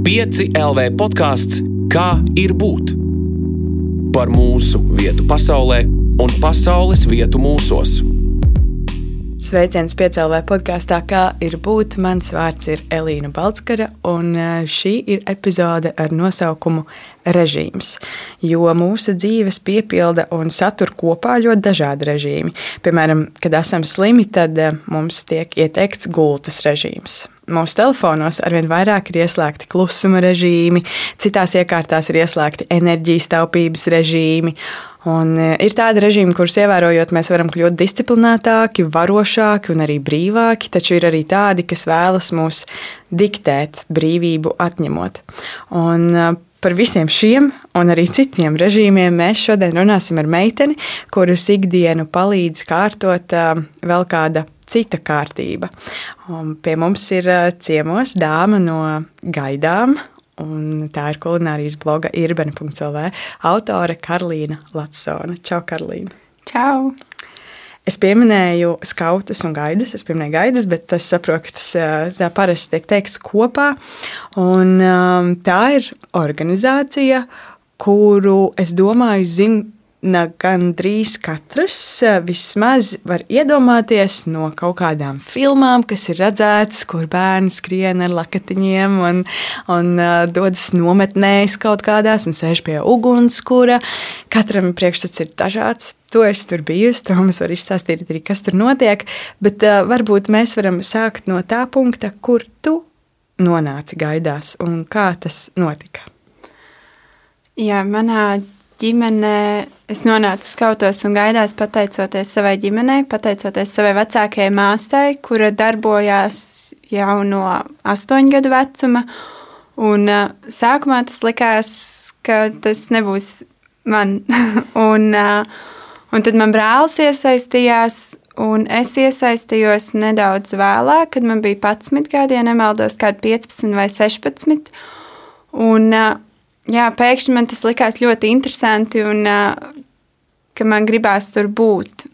5 LV podkāsts Kā ir būt? Par mūsu vietu pasaulē un pasaules vietu mūsos. Sveiciens piecēlē podkāstā, kā ir būt. Mans vārds ir Elīna Balskara, un šī ir epizode ar nosaukumu Režīms. Jo mūsu dzīves piepilda un satur kopā ļoti dažādi režīmi. Piemēram, kad esam slimi, tad mums tiek ieteikts gultas režīms. Mūsu telefonos arvien vairāk ir ieslēgti klusuma režīmi, citās iekārtās ir ieslēgti enerģijas taupības režīmi, Un e, ir tādi režīmi, kurus ievērojot, mēs varam kļūt disciplinētāki, varošāki un arī brīvāki, taču ir arī tādi, kas vēlas mūs diktēt, brīvību atņemot. Un e, par visiem šiem un arī citiem režīmiem mēs šodien runāsim ar meiteni, kuras ikdienu palīdz kārtot e, vēl kāda cita kārtība. Un pie mums ir ciemos dāma no gaidām, un tā ir kulinārijas bloga irbene.cl autore Karolīna Latsona. Čau, Karolīna! Čau! Es pieminēju skautus un gaidas. Es pieminēju gaidas, bet es saprotu, ka tas tā parasti tiek teikts kopā. Un, um, tā ir organizācija, kuru es domāju, zinu gandrīz katrs eh, vismaz var iedomāties no kaut kādām filmām, kas ir redzētas, kur bērni skrien ar lakatiņiem un, un uh, dodas nometnēs kaut kādās un sēž pie ugunskura. Katram priekšstats ir dažāds. To es tur biju, to mums var izstāstīt arī, kas tur notiek, bet uh, varbūt mēs varam sākt no tā punkta, kur tu nonāci gaidās un kā tas notika. Jā, manā ģimenē es nonācu skautos un gaidās pateicoties savai ģimenei, pateicoties savai vecākajai māsai, kura darbojās jau no astoņu gadu vecuma. Un, uh, sākumā tas likās, ka tas nebūs man. un, uh, un tad man brālis iesaistījās, un es iesaistījos nedaudz vēlāk, kad man bija 11 gadi, ja nemaldos, kādi 15 vai 16. Un, uh, jā, pēkšņi man tas likās ļoti interesanti un ka man gribās tur būt.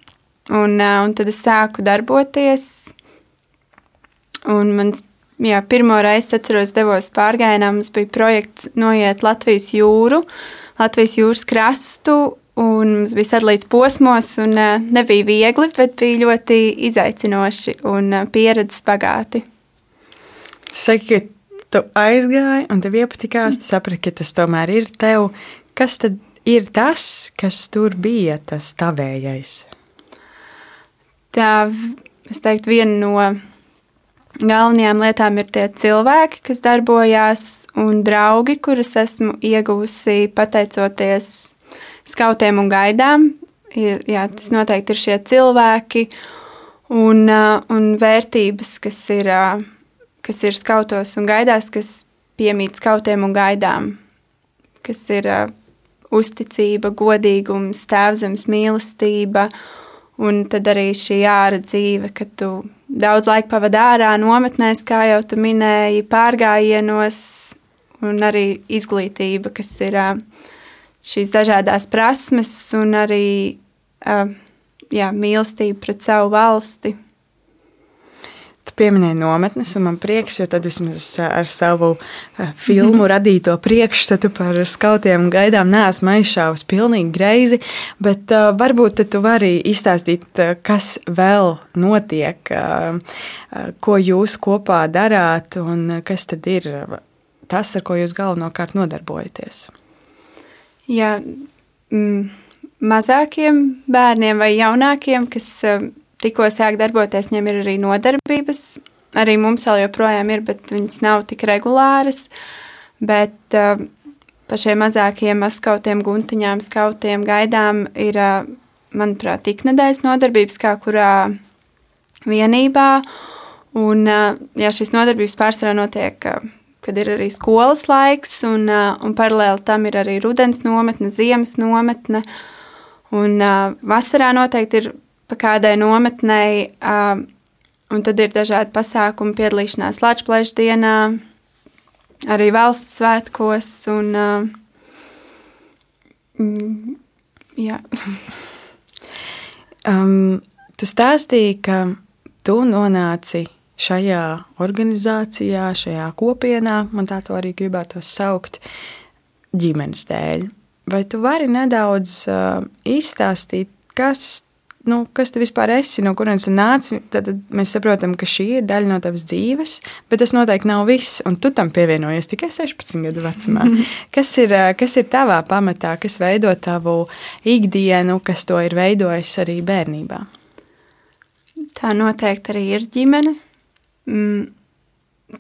Un, un tad es sāku darboties. Un man, jā, pirmo reizi atceros, devos pārgājienā. Mums bija projekts noiet Latvijas jūru, Latvijas jūras krastu. Un mums bija sadalīts posmos, un nebija viegli, bet bija ļoti izaicinoši un pieredzes bagāti. Saki, tu aizgāji, un tev iepatikās, tu saprati, ka tas tomēr ir tev. Kas tad ir tas, kas tur bija tas tavējais? Tā, es teiktu, viena no galvenajām lietām ir tie cilvēki, kas darbojās, un draugi, kurus esmu ieguvusi pateicoties skautiem un gaidām. Ir, jā, tas noteikti ir šie cilvēki un, un vērtības, kas ir kas ir skautos un gaidās, kas piemīt skautiem un gaidām, kas ir uh, uzticība, godīgums, tēvzemes mīlestība, un tad arī šī ārā dzīve, kad tu daudz laika pavadi ārā, nometnēs, kā jau tu minēji, pārgājienos, un arī izglītība, kas ir uh, šīs dažādas prasmes, un arī uh, jā, mīlestība pret savu valsti pieminēja nometnes, un man prieks, jo tad vismaz ar savu eh, filmu mhm. radīto priekšstatu par skautiem un gaidām neesmu aizšāvis pilnīgi greizi, bet uh, varbūt tu vari izstāstīt, kas vēl notiek, uh, ko jūs kopā darāt un kas tad ir tas, ar ko jūs galvenokārt nodarbojaties. Jā, mm, mazākiem bērniem vai jaunākiem, kas uh, tikko sāk darboties, viņiem ir arī nodarbības. Arī mums vēl joprojām ir, bet viņas nav tik regulāras. Bet uh, pa šiem mazākiem skautiem, guntiņām, skautiem, gaidām ir, uh, manuprāt, iknedēļas nodarbības, kā kurā vienībā. Un, uh, ja šīs nodarbības pārsvarā notiek, kad ir arī skolas laiks, un, un paralēli tam ir arī rudens nometne, ziemas nometne. Un vasarā noteikti ir pa kādai nometnei, uh, un tad ir dažādi pasākumi, piedalīšanās Latvijas dienā, arī valsts svētkos. Un, uh, mm, jā. um, tu stāstīji, ka tu nonāci šajā organizācijā, šajā kopienā, man tā arī gribētu saukt, ģimenes dēļ. Vai tu vari nedaudz uh, izstāstīt, kas, nu, kas tu vispār esi, no kurienes tu nāc? Tad, mēs saprotam, ka šī ir daļa no tavas dzīves, bet tas noteikti nav viss, un tu tam pievienojies tikai 16 gadu vecumā. kas, ir, kas ir tavā pamatā, kas veido tavu ikdienu, kas to ir veidojis arī bērnībā? Tā noteikti arī ir ģimene. Mm,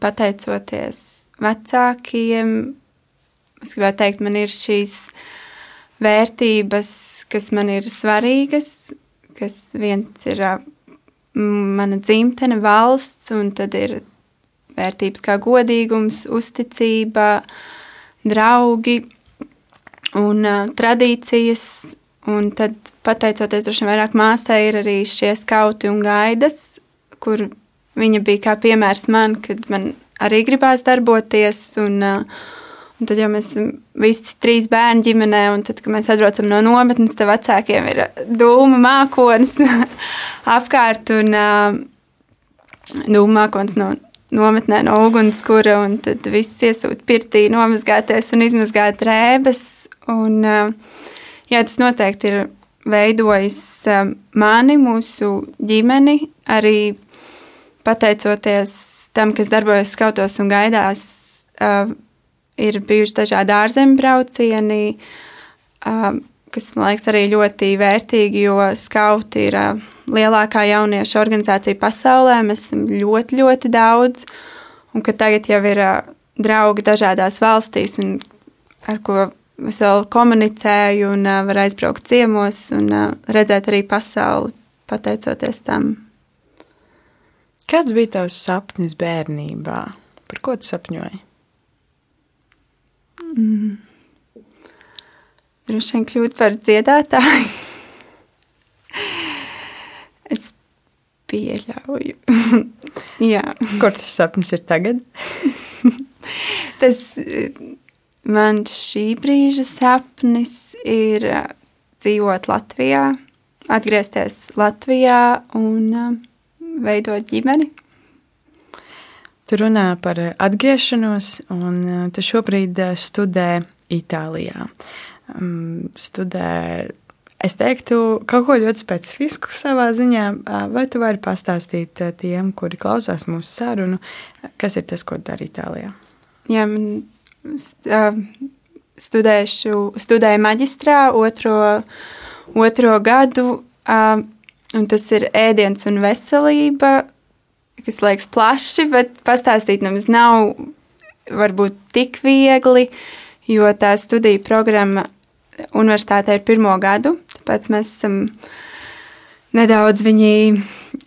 pateicoties vecākiem, es gribētu teikt, man ir šīs vērtības, kas man ir svarīgas, kas viens ir mana dzimtene, valsts, un tad ir vērtības kā godīgums, uzticība, draugi un uh, tradīcijas. Un tad, pateicoties droši vien vairāk māsai, ir arī šie skauti un gaidas, kur viņa bija kā piemērs man, kad man arī gribās darboties. Un, uh, Un tad jau mēs visi trīs bērni ģimenē, un tad, kad mēs atbraucam no nometnes, tad vecākiem ir dūma mākonis apkārt un uh, dūma mākonis no nometnē no ugunskura, un tad viss iesūt pirtī, nomazgāties un izmazgāt rēbes. Un, uh, jā, tas noteikti ir veidojis mani, mūsu ģimeni, arī pateicoties tam, kas darbojas skautos un gaidās. Ir bijuši dažādi ārzemju braucieni, kas man liekas arī ļoti vērtīgi, jo skauti ir lielākā jauniešu organizācija pasaulē. Mēs esam ļoti, ļoti daudz, un ka tagad jau ir draugi dažādās valstīs, un ar ko es vēl komunicēju, un var aizbraukt ciemos un redzēt arī pasauli, pateicoties tam. Kāds bija tavs sapnis bērnībā? Par ko tu sapņoji? Mm. Droši vien kļūt par dziedātāju. es pieļauju. Jā. Kur tas sapnis ir tagad? tas man šī brīža sapnis ir dzīvot Latvijā, atgriezties Latvijā un veidot ģimeni. Tu runā par atgriešanos, un uh, tu šobrīd uh, studē Itālijā. Um, studē, es teiktu, kaut ko ļoti specifisku savā ziņā. Vai tu vari pastāstīt tiem, kuri klausās mūsu sarunu, kas ir tas, ko dara Itālijā? Jā, man studēšu, studēju maģistrā otro, otro gadu, un tas ir ēdiens un veselība kas liekas plaši, bet pastāstīt nemaz nav varbūt tik viegli, jo tā studiju programma universitātē ir pirmo gadu, tāpēc mēs esam nedaudz viņi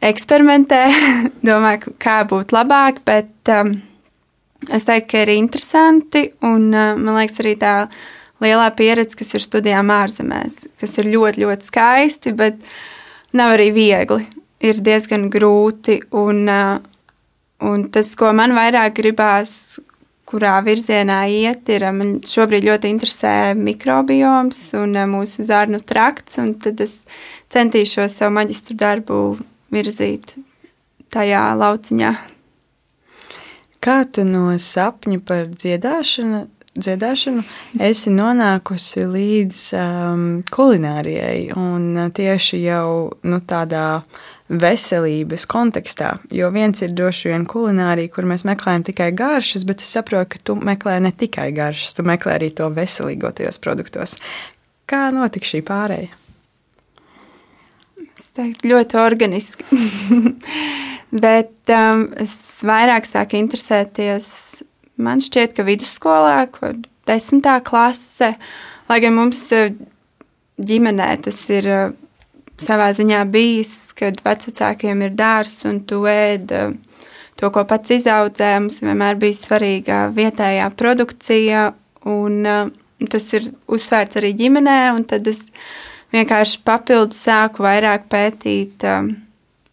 eksperimentē, domāju, kā būtu labāk, bet um, es teiktu, ka ir interesanti un uh, man liekas arī tā lielā pieredze, kas ir studijām ārzemēs, kas ir ļoti, ļoti skaisti, bet nav arī viegli ir diezgan grūti. Un, uh, un tas, ko man vairāk gribās, kurā virzienā iet, ir uh, man šobrīd ļoti interesē mikrobioms un uh, mūsu zarnu trakts. Tad es centīšos savu maģistra darbu virzīt tajā lauciņā. Kā tu no sapņa par dziedāšanu dziedāšanu, esi nonākusi līdz um, kulinārijai un uh, tieši jau nu, tādā veselības kontekstā. Jo viens ir droši vien kulinārija, kur mēs meklējam tikai garšas, bet es saprotu, ka tu meklē ne tikai garšas, tu meklē arī to veselīgo tajos produktos. Kā notika šī pārēja? Es teiktu, ļoti organiski. bet um, es vairāk sāku interesēties Man šķiet, ka vidusskolā, kur desmitā klase, lai gan mums eh, ģimenē tas ir eh, savā ziņā bijis, kad vecākiem ir dārsts un tu ēd eh, to, ko pats izaudzē. Mums vienmēr bija svarīga vietējā produkcija, un tas ir uzsvērts arī ģimenē. Tad es vienkārši papildus sāku vairāk pētīt,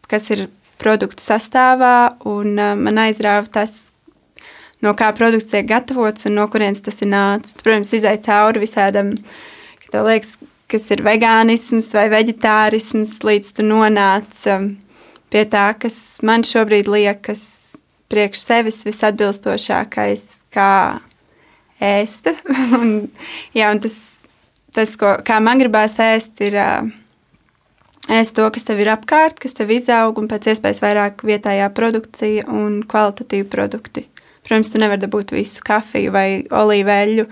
kas ir produktu sastāvā, un man aizrāva tas, no kā produkts tiek gatavots un no kurienes tas ir nācis. Protams, izai cauri visādam, ka liekas, kas ir vegānisms vai veģetārisms, līdz tu nonāc um, pie tā, kas man šobrīd liekas priekš sevis visatbilstošākais, kā ēst. un, jā, un tas, tas ko, kā man gribās ēst, ir ēst to, kas tev ir apkārt, kas tev izaug, un pēc iespējas vairāk vietējā produkcija un kvalitatīvi produkti. Protams, tu nevari dabūt visu kafiju vai olīveļu.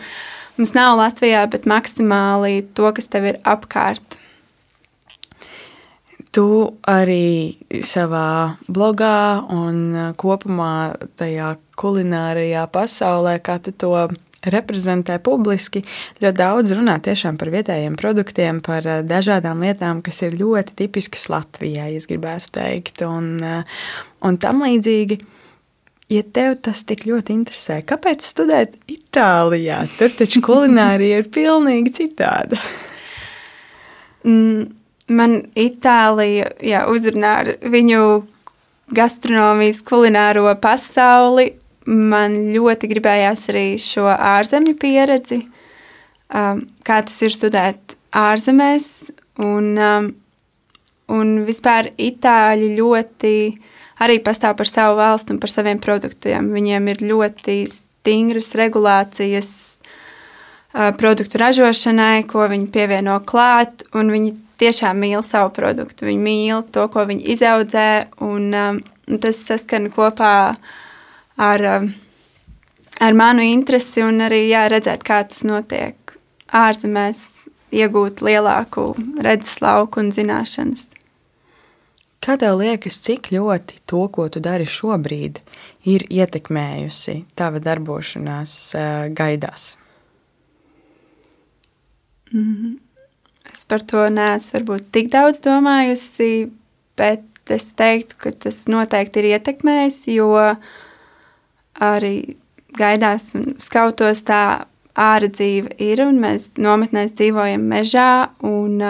Mums nav Latvijā, bet maksimāli to, kas tev ir apkārt. Tu arī savā blogā un uh, kopumā tajā kulinārijā pasaulē, kā tu to reprezentē publiski, ļoti daudz runā par vietējiem produktiem, par uh, dažādām lietām, kas ir ļoti tipiskas Latvijai, es gribētu teikt, un, uh, un tam līdzīgi. Ja tev tas tik ļoti interesē, kāpēc studēt Itālijā? Tur taču kulinārija ir pilnīgi citāda. Mm man Itālija jā, uzrunā ar viņu gastronomijas, kulināro pasauli. Man ļoti gribējās arī šo ārzemju pieredzi, um, kā tas ir studēt ārzemēs. Un, um, un vispār Itāļi ļoti arī pastāv par savu valstu un par saviem produktiem. Viņiem ir ļoti stingras regulācijas produktu ražošanai, ko viņi pievieno klāt, un viņi tiešām mīl savu produktu. Viņi mīl to, ko viņi izaudzē, un, un tas saskan kopā ar, ar manu interesi un arī jā, redzēt, kā tas notiek ārzemēs, iegūt lielāku redzeslauku un zināšanas. Kā tev liekas, cik ļoti to, ko tu dari šobrīd, ir ietekmējusi tava darbošanās uh, gaidās? Mm -hmm. Es par to neesmu varbūt tik daudz domājusi, bet es teiktu, ka tas noteikti ir ietekmējis, jo arī gaidās un skautos tā ārā dzīve ir, un mēs nometnēs dzīvojam mežā, un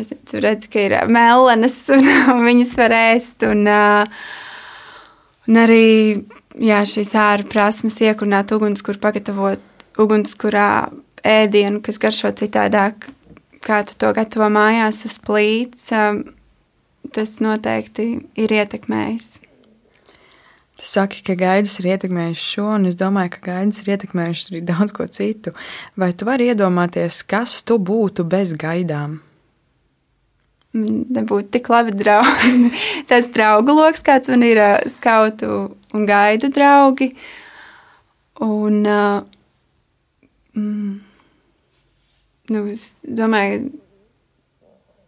es, tu redzi, ka ir mellenes, un, viņas var ēst, un, un arī jā, šīs ārā prasmes iekurināt ugunskura, pagatavot ugunskurā ēdienu, kas garšo citādāk, kā tu to gatavo mājās uz plīts, um, tas noteikti ir ietekmējis. Tu saki, ka gaidas ir ietekmējušas šo, un es domāju, ka gaidas ir ietekmējušas arī daudz ko citu. Vai tu vari iedomāties, kas tu būtu bez gaidām? Nebūtu tik labi draugi. Tas draugu lokus, kāds man ir uh, skautu un gaidu draugi. Un, uh, mm, nu, es domāju,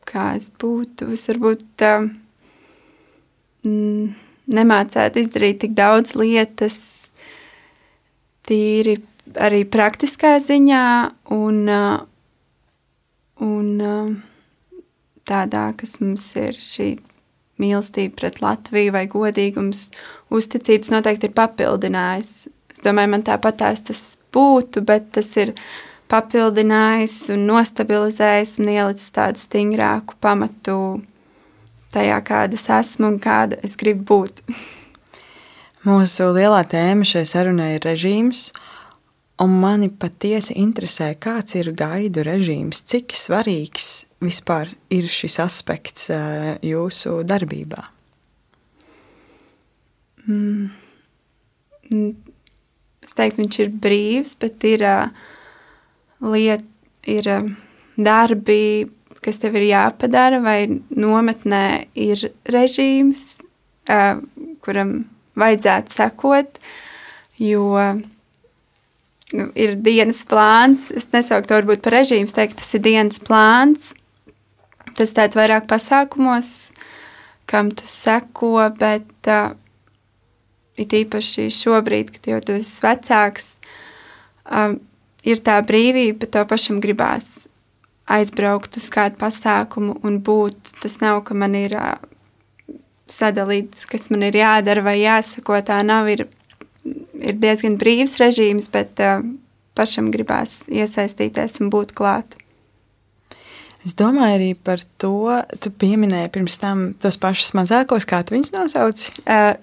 kā es būtu. Es varbūt tā, mm, nemācētu izdarīt tik daudz lietas, tīri arī praktiskā ziņā, un, un tādā, kas mums ir šī mīlestība pret Latviju vai godīgums, uzticības noteikti ir papildinājis. Es domāju, man tāpat tas būtu, bet tas ir papildinājis un nostabilizējis un ielicis tādu stingrāku pamatu tajā, kāda es esmu un kāda es gribu būt. Mūsu lielā tēma šai sarunai ir režīms, un mani patiesi interesē, kāds ir gaidu režīms, cik svarīgs vispār ir šis aspekts eh, jūsu darbībā. Mm. Es teiktu, viņš ir brīvs, bet ir uh, lieta ir um, darbi, kas tev ir jāpadara, vai nometnē ir režīms, kuram vajadzētu sekot, jo nu, ir dienas plāns. Es nesauktu to varbūt par režīmu, teikt, tas ir dienas plāns. Tas tāds vairāk pasākumos, kam tu seko, bet uh, it īpaši šobrīd, kad jau tu esi vecāks, um, ir tā brīvība, bet tev pašam gribās aizbraukt uz kādu pasākumu un būt. Tas nav, ka man ir uh, sadalīts, kas man ir jādara vai jāsako. Tā nav. Ir, ir diezgan brīvs režīms, bet uh, pašam gribās iesaistīties un būt klāt. Es domāju arī par to, tu pieminēji pirms tam tos pašus mazākos, kā tu viņus nosauci. Uh,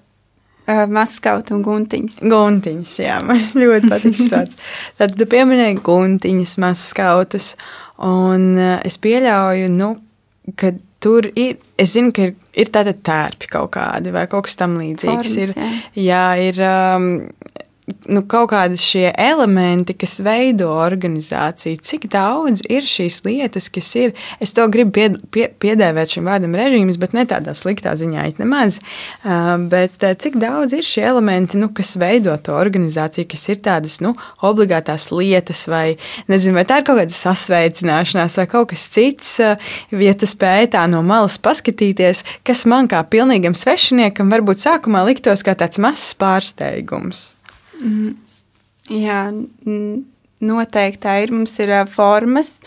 Uh, Maskauts un guntiņas. Guntiņas, jā, man ļoti patīk šis vārds. Tad tu pieminēji guntiņas, maskautus, un uh, es pieļauju, nu, ka tur ir, es zinu, ka ir, ir tāda tērpi kaut kādi vai kaut kas tam līdzīgs. Formas, ir, jā. jā, ir um, nu, kaut kādi šie elementi, kas veido organizāciju. Cik daudz ir šīs lietas, kas ir, es to gribu pied, pie, piedēvēt šim vārdam režīms, bet ne tādā sliktā ziņā, it nemaz. Bet cik daudz ir šie elementi, nu, kas veido to organizāciju, kas ir tādas nu, obligātās lietas, vai, nezinu, vai tā ir kaut kāda sasveicināšanās, vai kaut kas cits, ja tu spēj tā no malas paskatīties, kas man kā pilnīgam svešiniekam varbūt sākumā liktos kā tāds mazs pārsteigums. Jā, n- noteikti tā ir. Mums ir formas,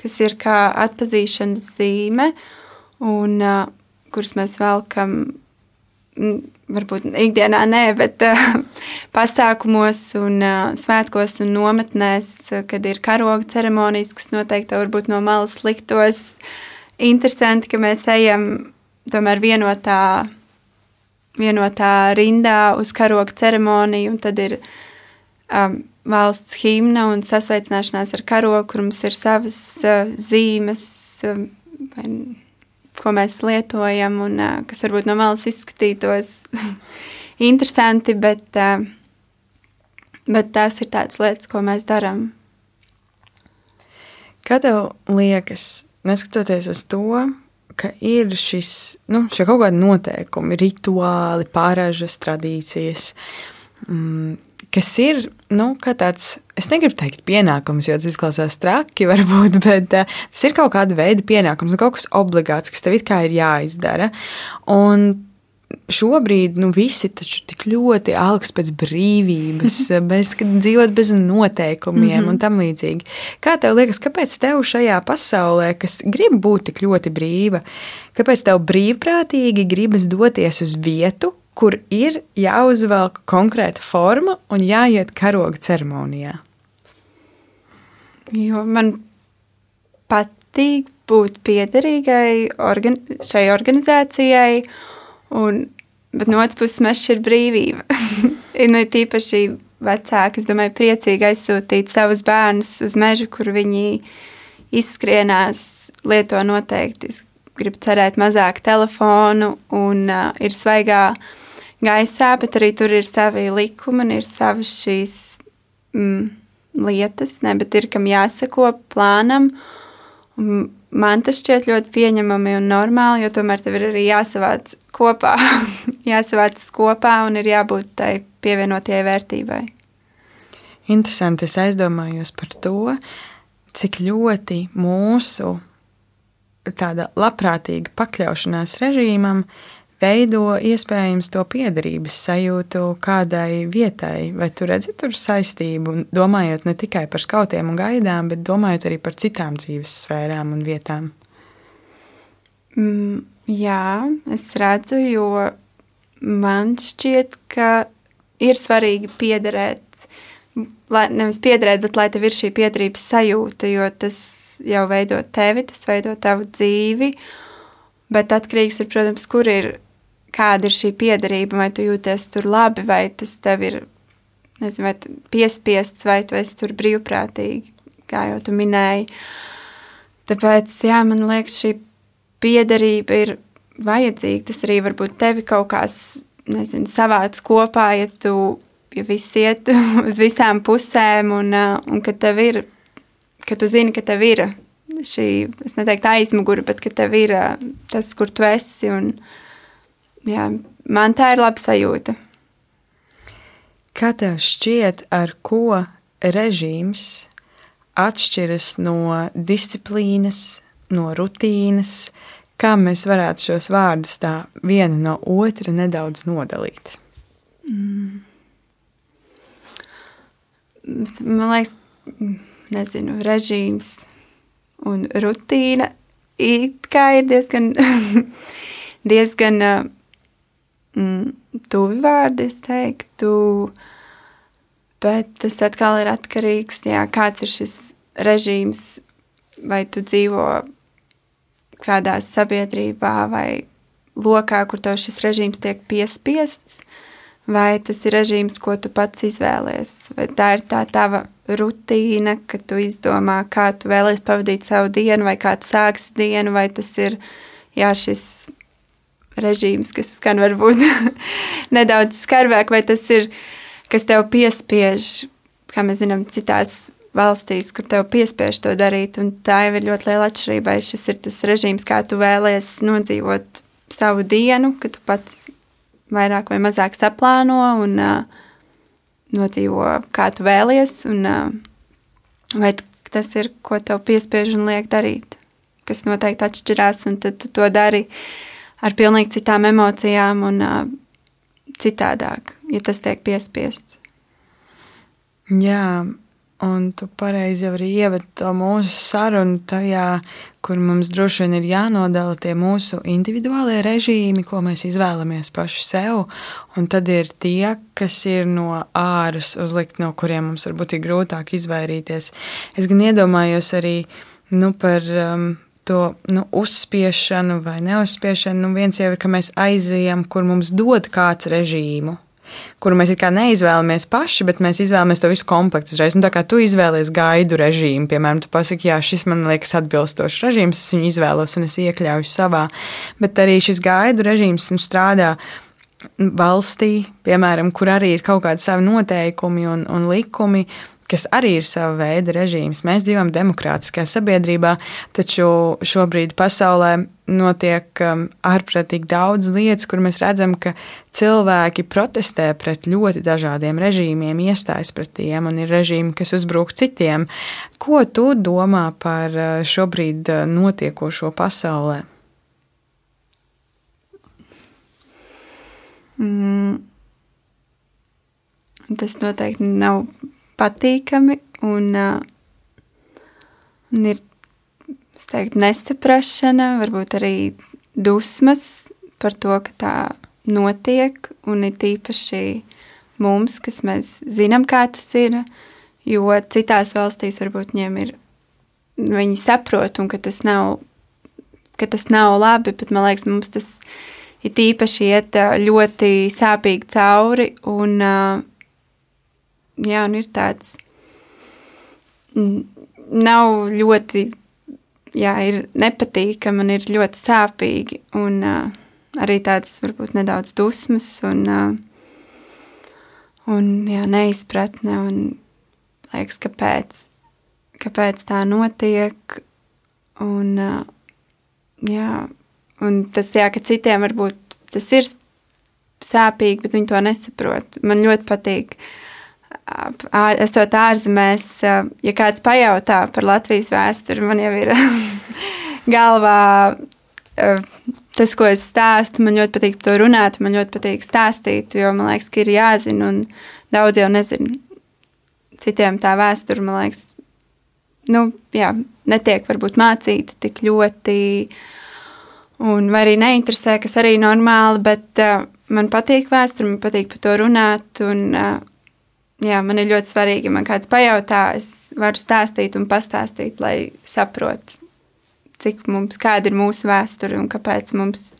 kas ir kā atpazīšanas zīme, un kuras mēs velkam. Varbūt ikdienā nē, bet pasākumos, un svētkos un nometnēs, kad ir karoga ceremonijas, kas noteikti varbūt no malas liktos interesanti, ka mēs ejam tomēr vienotā vienotā rindā uz karoga ceremoniju, un tad ir um, valsts himna un sasveicināšanās ar karogu, kur mums ir savas uh, zīmes, um, vai, ko mēs lietojam, un uh, kas varbūt no malas izskatītos interesanti, bet, uh, bet tās ir tādas lietas, ko mēs darām. Kā tev liekas, neskatoties uz to, ka ir šis, nu, šie kaut kādi noteikumi, rituāli, pārāžas tradīcijas, mm, kas ir nu, kā tāds, es negribu teikt, pienākums, jo tas izklausās traki, varbūt, bet uh, tas ir kaut kāda veida pienākums, nu, kaut kas obligāts, kas tev it kā ir jāizdara. Un šobrīd nu, visi taču tik ļoti augsts pēc brīvības, bez, dzīvot bez noteikumiem mm -hmm. un tam līdzīgi. Kā tev liekas, kāpēc tev šajā pasaulē, kas grib būt tik ļoti brīva, kāpēc tev brīvprātīgi gribas doties uz vietu, kur ir jāuzvelk konkrēta forma un jāiet karoga ceremonijā? Jo man patīk būt piederīgai organ šai organizācijai, un, bet no otras puses šī ir brīvība. nu, tīpaši vecāki, es domāju, priecīgi aizsūtīt savus bērnus uz mežu, kur viņi izskrienās, lieto noteikti. Es gribu cerēt mazāk telefonu un uh, ir svaigā gaisā, bet arī tur ir savi likumi un ir savas šīs mm, lietas, ne, bet ir kam jāsako plānam. Un man tas šķiet ļoti pieņemami un normāli, jo tomēr tev ir arī jāsavāc kopā, jāsavāc kopā un ir jābūt tai pievienotajai vērtībai. Interesanti, es aizdomājos par to, cik ļoti mūsu tāda labprātīga pakļaušanās režīmam veido iespējams to piederības sajūtu kādai vietai. Vai tu redzi tur saistību, domājot ne tikai par skautiem un gaidām, bet domājot arī par citām dzīves sfērām un vietām? Mm, jā, es redzu, jo man šķiet, ka ir svarīgi piederēt. Lai, nevis piederēt, bet lai tev ir šī piederības sajūta, jo tas jau veido tevi, tas veido tavu dzīvi. Bet atkarīgs ir, protams, kur ir, kāda ir šī piederība, vai tu jūties tur labi, vai tas tev ir nezinu, vai piespiests, vai tu esi tur brīvprātīgi, kā jau tu minēji. Tāpēc, jā, man liekas, šī piederība ir vajadzīga. Tas arī varbūt tevi kaut kāds, nezinu, savāc kopā, ja tu, ja viss iet uz visām pusēm, un, un ka tev ir, ka tu zini, ka tev ir šī, es neteiktu aizmugure, bet ka tev ir tas, kur tu esi, un jā, man tā ir laba sajūta. Kā tev šķiet, ar ko režīms atšķiras no disciplīnas, no rutīnas, kā mēs varētu šos vārdus tā viena no otra nedaudz nodalīt? Mm. Man liekas, nezinu, režīms un rutīna it kā ir diezgan, diezgan tuvi vārdi, es teiktu, bet tas atkal ir atkarīgs, jā, kāds ir šis režīms, vai tu dzīvo kādā sabiedrībā vai lokā, kur tev šis režīms tiek piespiests, vai tas ir režīms, ko tu pats izvēlies, vai tā ir tā tava rutīna, ka tu izdomā, kā tu vēlies pavadīt savu dienu, vai kā tu sāksi dienu, vai tas ir jā, šis režīms, kas skan varbūt nedaudz skarbāk, vai tas ir, kas tev piespiež, kā mēs zinām, citās valstīs, kur tev piespiež to darīt. Tā jau ir ļoti liela atšķirība. Šis ir tas režīms, kā tu vēlējies nodzīvot savu dienu, ka tu pats vairāk vai mazāk saplāno un uh, nodzīvo, kā tu vēlies. Un, uh, vai tas ir, ko tev piespiež un liek darīt, kas noteikti atšķirās, un tad tu to dari ar pilnīgi citām emocijām un uh, citādāk, ja tas tiek piespiests. Jā, Un tu pareizi arī ievadi to mūsu sarunu tajā, kur mums droši vien ir jānodala tie mūsu individuālie režīmi, ko mēs izvēlamies paši sev, un tad ir tie, kas ir no āras uzlikt, no kuriem mums varbūt ir grūtāk izvairīties. Es gan iedomājos arī nu, par um, to nu, uzspiešanu vai neuzspiešanu. Nu, viens jau ir, ka mēs aizejam, kur mums dod kāds režīmu kuru mēs neizvēlamies paši, bet mēs izvēlamies to visu komplektu uzreiz. Nu, tā kā tu izvēlies gaidu režīmu, piemēram, tu pasaki, jā, šis man liekas atbilstošs režīms, es viņu izvēlos un es iekļauju savā. Bet arī šis gaidu režīms nu, strādā valstī, piemēram, kur arī ir kaut kādi savi noteikumi un, un likumi kas arī ir sava veida režīms. Mēs dzīvojam demokrātiskā sabiedrībā, taču šobrīd pasaulē notiek um, ārprātīgi daudz lietas, kur mēs redzam, ka cilvēki protestē pret ļoti dažādiem režīmiem, iestājas pret tiem, un ir režīmi, kas uzbrūk citiem. Ko tu domā par uh, šobrīd uh, notiekošo pasaulē? Mm. Tas noteikti nav patīkami un, uh, un ir teiktu, nesaprašana, varbūt arī dusmas par to, ka tā notiek, un ir tīpaši mums, kas mēs zinām, kā tas ir, jo citās valstīs varbūt viņiem ir, viņi saprot, un ka tas nav, ka tas nav labi, bet man liekas, mums tas ir tīpaši iet ļoti sāpīgi cauri, un uh, jā, un ir tāds, nav ļoti, jā, ir nepatīkami un ir ļoti sāpīgi, un uh, arī tāds varbūt nedaudz dusmas un, uh, un jā, neizpratne, un liekas, kāpēc, kāpēc tā notiek, un uh, jā, un tas, jā, ka citiem varbūt tas ir sāpīgi, bet viņi to nesaprot. Man ļoti patīk uh, esot ārzemēs, ja kāds pajautā par Latvijas vēsturi, man jau ir galvā tas, ko es stāstu. Man ļoti patīk to runāt, man ļoti patīk stāstīt, jo man liekas, ka ir jāzina, un daudz jau nezinu. Citiem tā vēsture, man liekas, nu, jā, netiek varbūt mācīta tik ļoti, un arī neinteresē, kas arī normāli, bet uh, man patīk vēsture, man patīk par to runāt, un uh, jā, man ir ļoti svarīgi, man kāds pajautā, es varu stāstīt un pastāstīt, lai saprotu, cik mums, kāda ir mūsu vēsture un kāpēc mums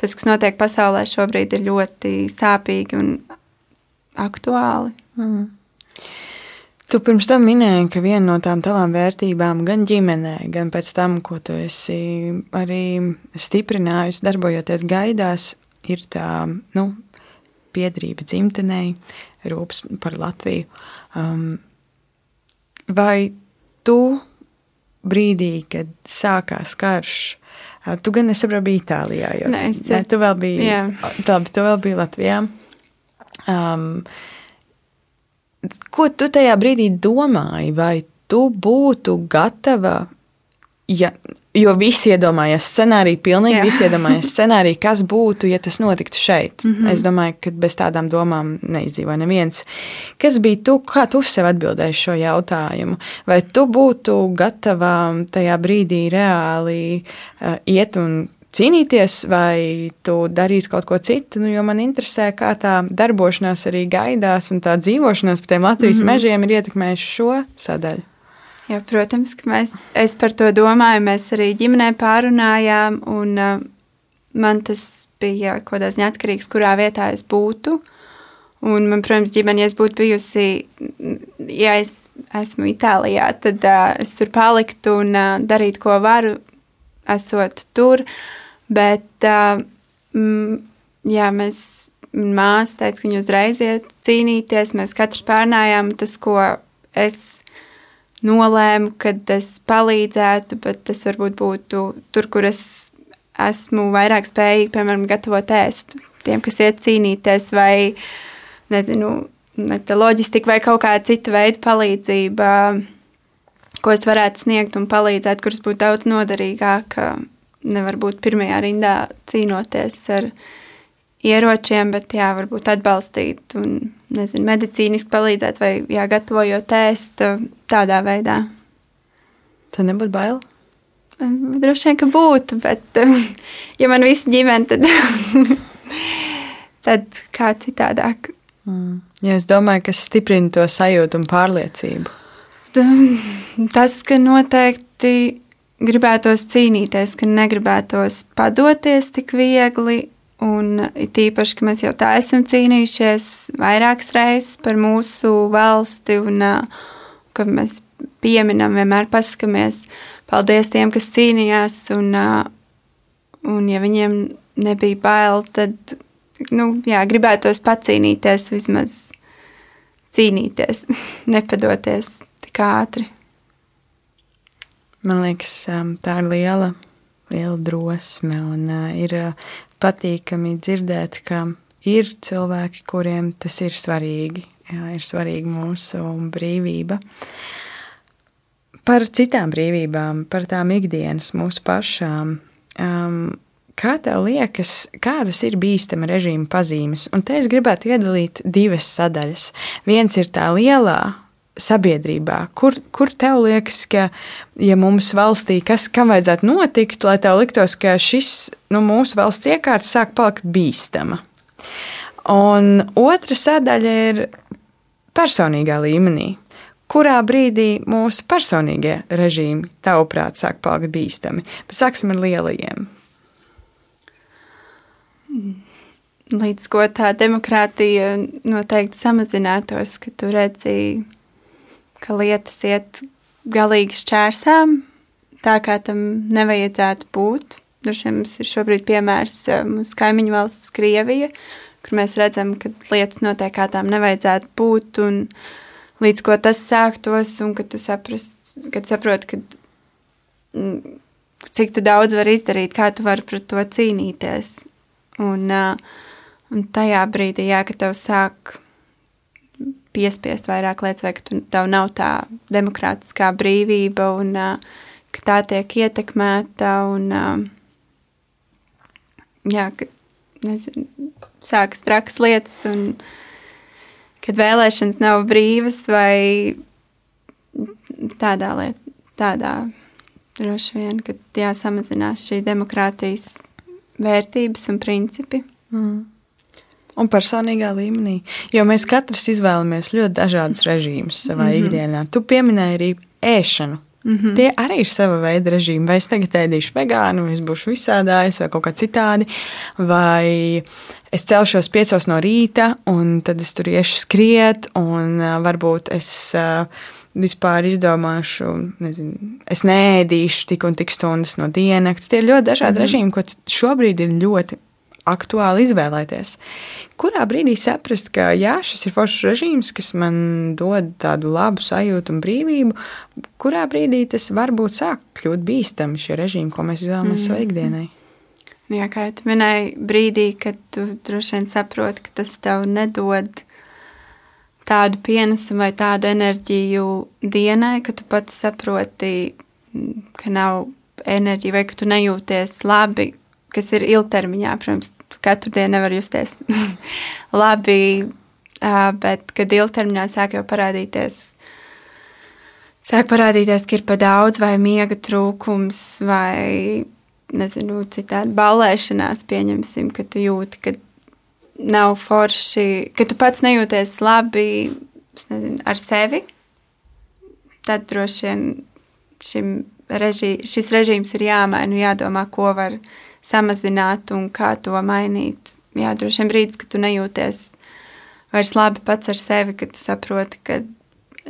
tas, kas notiek pasaulē šobrīd, ir ļoti sāpīgi un aktuāli. Mm. Tu pirms tam minēji, ka viena no tām tavām vērtībām, gan ģimenē, gan pēc tam, ko tu esi arī stiprinājusi, darbojoties gaidās, ir tā nu, piedrība dzimtenei, rūpes par Latviju. Um, vai tu brīdī, kad sākās karš, uh, tu gan nesaproti, bija Itālijā, jo Nē, es ne, tu vēl biji, labi, tu vēl biji Latvijā. Um, ko tu tajā brīdī domāji, vai tu būtu gatava, ja Jo visi iedomājās scenāriju, pilnīgi Jā. visi iedomājās scenāriju, kas būtu, ja tas notiktu šeit. Mm -hmm. Es domāju, ka bez tādām domām neizdzīvoja neviens. Kas bija tu, kā tu sev atbildēji šo jautājumu? Vai tu būtu gatava tajā brīdī reāli uh, iet un cīnīties, vai tu darīt kaut ko citu. Nu, jo man interesē, kā tā darbošanās arī gaidās, un tā dzīvošanās pa tiem Latvijas mm -hmm. mežiem ir ietekmējuši šo sadaļu. Jā, protams, ka mēs, es par to domāju. Mēs arī ģimenē pārunājām, un uh, man tas bija kaut kādā ziņā atkarīgs, kurā vietā es būtu. Un man, protams, ģimene, ja es būtu bijusi, ja es esmu Itālijā, tad uh, es tur paliktu un uh, darītu, ko varu, esot tur. Bet, mm, jā, mēs, māsa teica, ka viņa uzreiz iet cīnīties, mēs katrs pārnājām tas, ko es nolēmu, kad es palīdzētu, bet tas varbūt būtu tur, kur es esmu vairāk spējīga, piemēram, gatavot ēst tiem, kas iet cīnīties, vai nezinu, loģistika vai kaut kāda cita veida palīdzība, ko es varētu sniegt un palīdzēt, kuras būtu daudz noderīgāk. Nevar būt pirmajā rindā cīnoties ar ieročiem, bet jā, varbūt atbalstīt un nezinu, medicīniski palīdzēt vai jā, gatavojot ēst tādā veidā. Tad nebūtu bail. Droši vien, ka būtu, bet ja man viss ģimene, tad, tad kā citādāk. Mm. Ja es domāju, kas stiprina to sajūtu un pārliecību. Tas, ka noteikti gribētos cīnīties, ka negribētos padoties tik viegli. Un tīpaši, ka mēs jau tā esam cīnījušies vairākas reizes par mūsu valsti, un ka mēs pieminam, vienmēr pasakāmies, paldies tiem, kas cīnījās. Un, un ja viņiem nebija bail, tad nu, jā, gribētos pacīnīties, vismaz cīnīties, nepadoties tik ātri. Man liekas, tā ir liela, liela drosme un uh, ir patīkami dzirdēt, ka ir cilvēki, kuriem tas ir svarīgi. Jā, ir svarīga mūsu brīvība. Par citām brīvībām, par tām ikdienas mūsu pašām. Um, Kā tev liekas, kādas ir bīstama režīma pazīmes? Un te es gribētu iedalīt divas sadaļas. Viens ir tā lielā sabiedrībā, kur, kur tev liekas, ka, ja mums valstī, kas kam vajadzētu notikt, lai tev liktos, ka šis nu, mūsu valsts iekārta sāk palikt bīstama. Un otra sadaļa ir personīgā līmenī. Kurā brīdī mūsu personīgie režīmi, tavuprāt, sāk palikt bīstami? Bet sāksim ar lielajiem. līdz ko tā demokrātija noteikti samazinātos, ka tu redzi, ka lietas iet galīgi šķērsām, tā kā tam nevajadzētu būt. Droši vien mums ir šobrīd piemērs mūsu kaimiņu valsts Krievija, kur mēs redzam, ka lietas notiek kā tām nevajadzētu būt, un līdz ko tas sāktos, un ka tu saprast, kad saproti, ka mm, cik tu daudz vari izdarīt, kā tu vari pret to cīnīties. Un, un tajā brīdī, jā, kad tev sāk piespiest vairāk lietas, vai ka tu, tev nav tā demokrātiskā brīvība, un ka tā tiek ietekmēta, un jā, ka, nezinu, sākas trakas lietas, un kad vēlēšanas nav brīvas, vai tādā lietā, tādā droši vien, kad jāsamazinās šī demokrātijas vērtības un principi. Mm. Un personīgā līmenī. Jo mēs katrs izvēlamies ļoti dažādus režīmus savā mm -hmm. ikdienā. Tu pieminēji arī ēšanu. Mm -hmm. Tie arī ir sava veida režīmi. Vai es tagad ēdīšu vegānu, vai es būšu visādājis, vai kaut kā citādi. Vai es celšos piecos no rīta, un tad es tur iešu skriet, un uh, varbūt es. Uh, vispār izdomāšu, nezinu, es nēdīšu tik un tik stundas no dienas. Tie ir ļoti dažādi mm. režīmi, ko šobrīd ir ļoti aktuāli izvēlēties. Kurā brīdī saprast, ka jā, šis ir foršs režīms, kas man dod tādu labu sajūtu un brīvību, kurā brīdī tas varbūt sāk kļūt bīstami šie režīmi, ko mēs izvēlamies mm. savai ikdienai. Jā, kā jau minēji, brīdī, kad tu droši vien saproti, ka tas tev nedod tādu pienesumu vai tādu enerģiju dienai, ka tu pats saproti, ka nav enerģija vai ka tu nejūties labi, kas ir ilgtermiņā. Protams, katru dienu nevar justies labi, bet kad ilgtermiņā sāk jau parādīties. Sāk parādīties, ka ir par daudz, vai miega trūkums, vai nezinu, citādi balēšanās, pieņemsim, ka tu jūti, ka nav forši, ka tu pats nejūties labi nezinu, ar sevi, tad droši vien režī, šis režīms ir jāmaina, jādomā, ko var samazināt un kā to mainīt. Jā, droši vien brīdis, kad tu nejūties vairs labi pats ar sevi, kad tu saproti, ka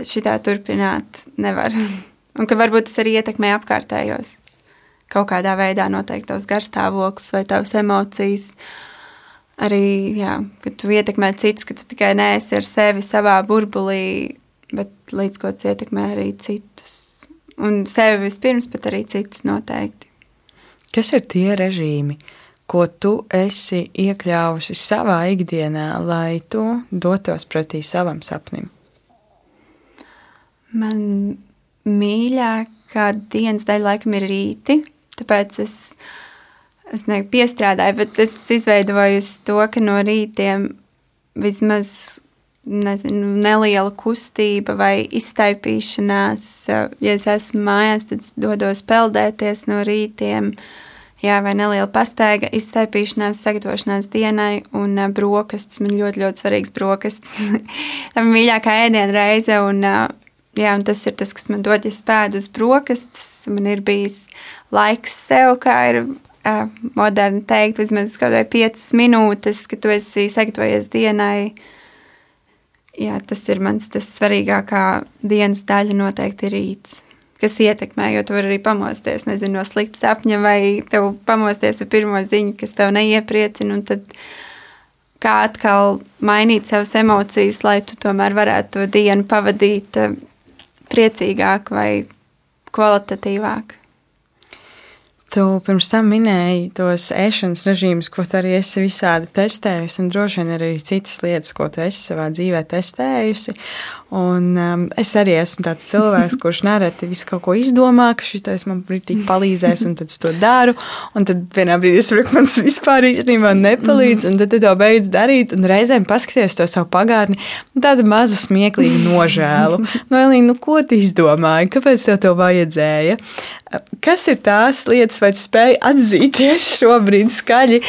šitā turpināt nevar. Un ka varbūt tas arī ietekmē apkārtējos. kaut kādā veidā noteikti tavs garstāvoklis vai tavas emocijas. Arī, jā, kad tu ietekmē citus, ka tu tikai neesi ar sevi savā burbulī, bet līdz ko tas ietekmē arī citus. Un sevi vispirms, bet arī citus noteikti. Kas ir tie režīmi, ko tu esi iekļāvusi savā ikdienā, lai tu dotos pretī savam sapnim? Man mīļākā dienas daļa laikam ir rīti, tāpēc es, es nepiestrādāju, bet es izveidoju to, ka no rītiem vismaz nezinu, neliela kustība vai iztaipīšanās. Ja es esmu mājās, tad dodos peldēties no rītiem. Jā, vai neliela pastaiga, iztaipīšanās, sagatavošanās dienai un brokastis. Man ļoti, ļoti svarīgs brokastis. Tā ir mīļākā ēdiena reize. Un, jā, un tas ir tas, kas man dod, ja spēdu uz brokastis. Man ir bijis laiks sev, kā ir moderni teikt, vismaz kaut vai 5 minūtes, ka tu esi sagatavojies dienai jā, tas ir mans tas svarīgākā dienas daļa noteikti rīts. Kas ietekmē, jo tu vari arī pamosties nezinu, no slikta sapņa, vai tev pamosties ar pirmo ziņu, kas tev neiepriecina. Tad kā atkal mainīt savas emocijas, lai tu tomēr varētu to dienu pavadīt eh, priecīgāk vai kvalitatīvāk. Tu pirms tam minēji tos ēšanas režīmus, ko tu arī esi visādi testējusi, un droši vien arī citas lietas, ko tu esi savā dzīvē testējusi. Un, um, es arī esmu tāds cilvēks, kurš nereti visu kaut ko izdomā, ka šis man brīdī palīdzēs, un tad es to daru. Un tad vienā brīdī es saprotu, ka man tas vispār īstenībā nepalīdz, un tad tu to beidz darīt, un reizēm paskaties to savu pagātni, tādu mazu smieklīgu nožēlu. No Elīna, nu, ko tu izdomāji? Kāpēc tev to vajadzēja? Kas ir tās lietas, vai tu spēj atzīties šobrīd skaļi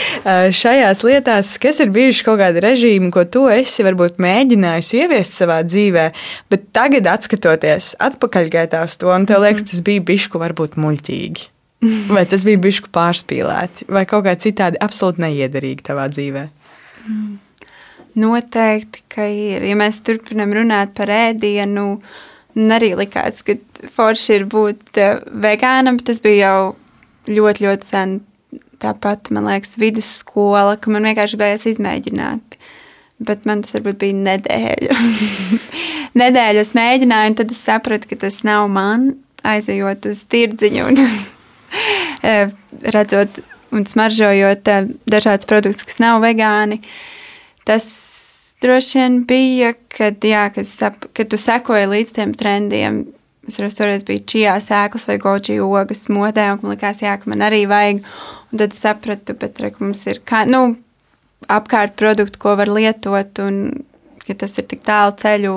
šajās lietās, kas ir bijuši kaut kādi režīmi, ko tu esi varbūt mēģinājis ieviest savā dzīvē, bet tagad, skatoties atpakaļgaitā uz to, tev liekas, tas bija bišku varbūt muļķīgi. Vai tas bija bišku pārspīlēti, vai kaut kā citādi absolūti neiederīgi tavā dzīvē? Noteikti, ka ir. Ja mēs turpinām runāt par ēdienu, uh, Un arī likās, ka forši ir būt eh, vegānam, tas bija jau ļoti, ļoti sen. Tāpat, man liekas, vidusskola, ka man vienkārši bijās izmēģināt. Bet man tas varbūt bija nedēļa. nedēļa es mēģināju, un tad es sapratu, ka tas nav man, aizejot uz tirdziņu un eh, redzot un smaržojot eh, dažādus produktus, kas nav vegāni. Tas droši vien bija, kad, jā, kad, sap, kad tu sekoji līdz tiem trendiem. Es toreiz biju čijā sēklas vai goji ogas modē, un man likās, jā, ka man arī vajag. Un tad sapratu, bet re, mums ir kā, nu, apkārt produktu, ko var lietot, un ka tas ir tik tālu ceļu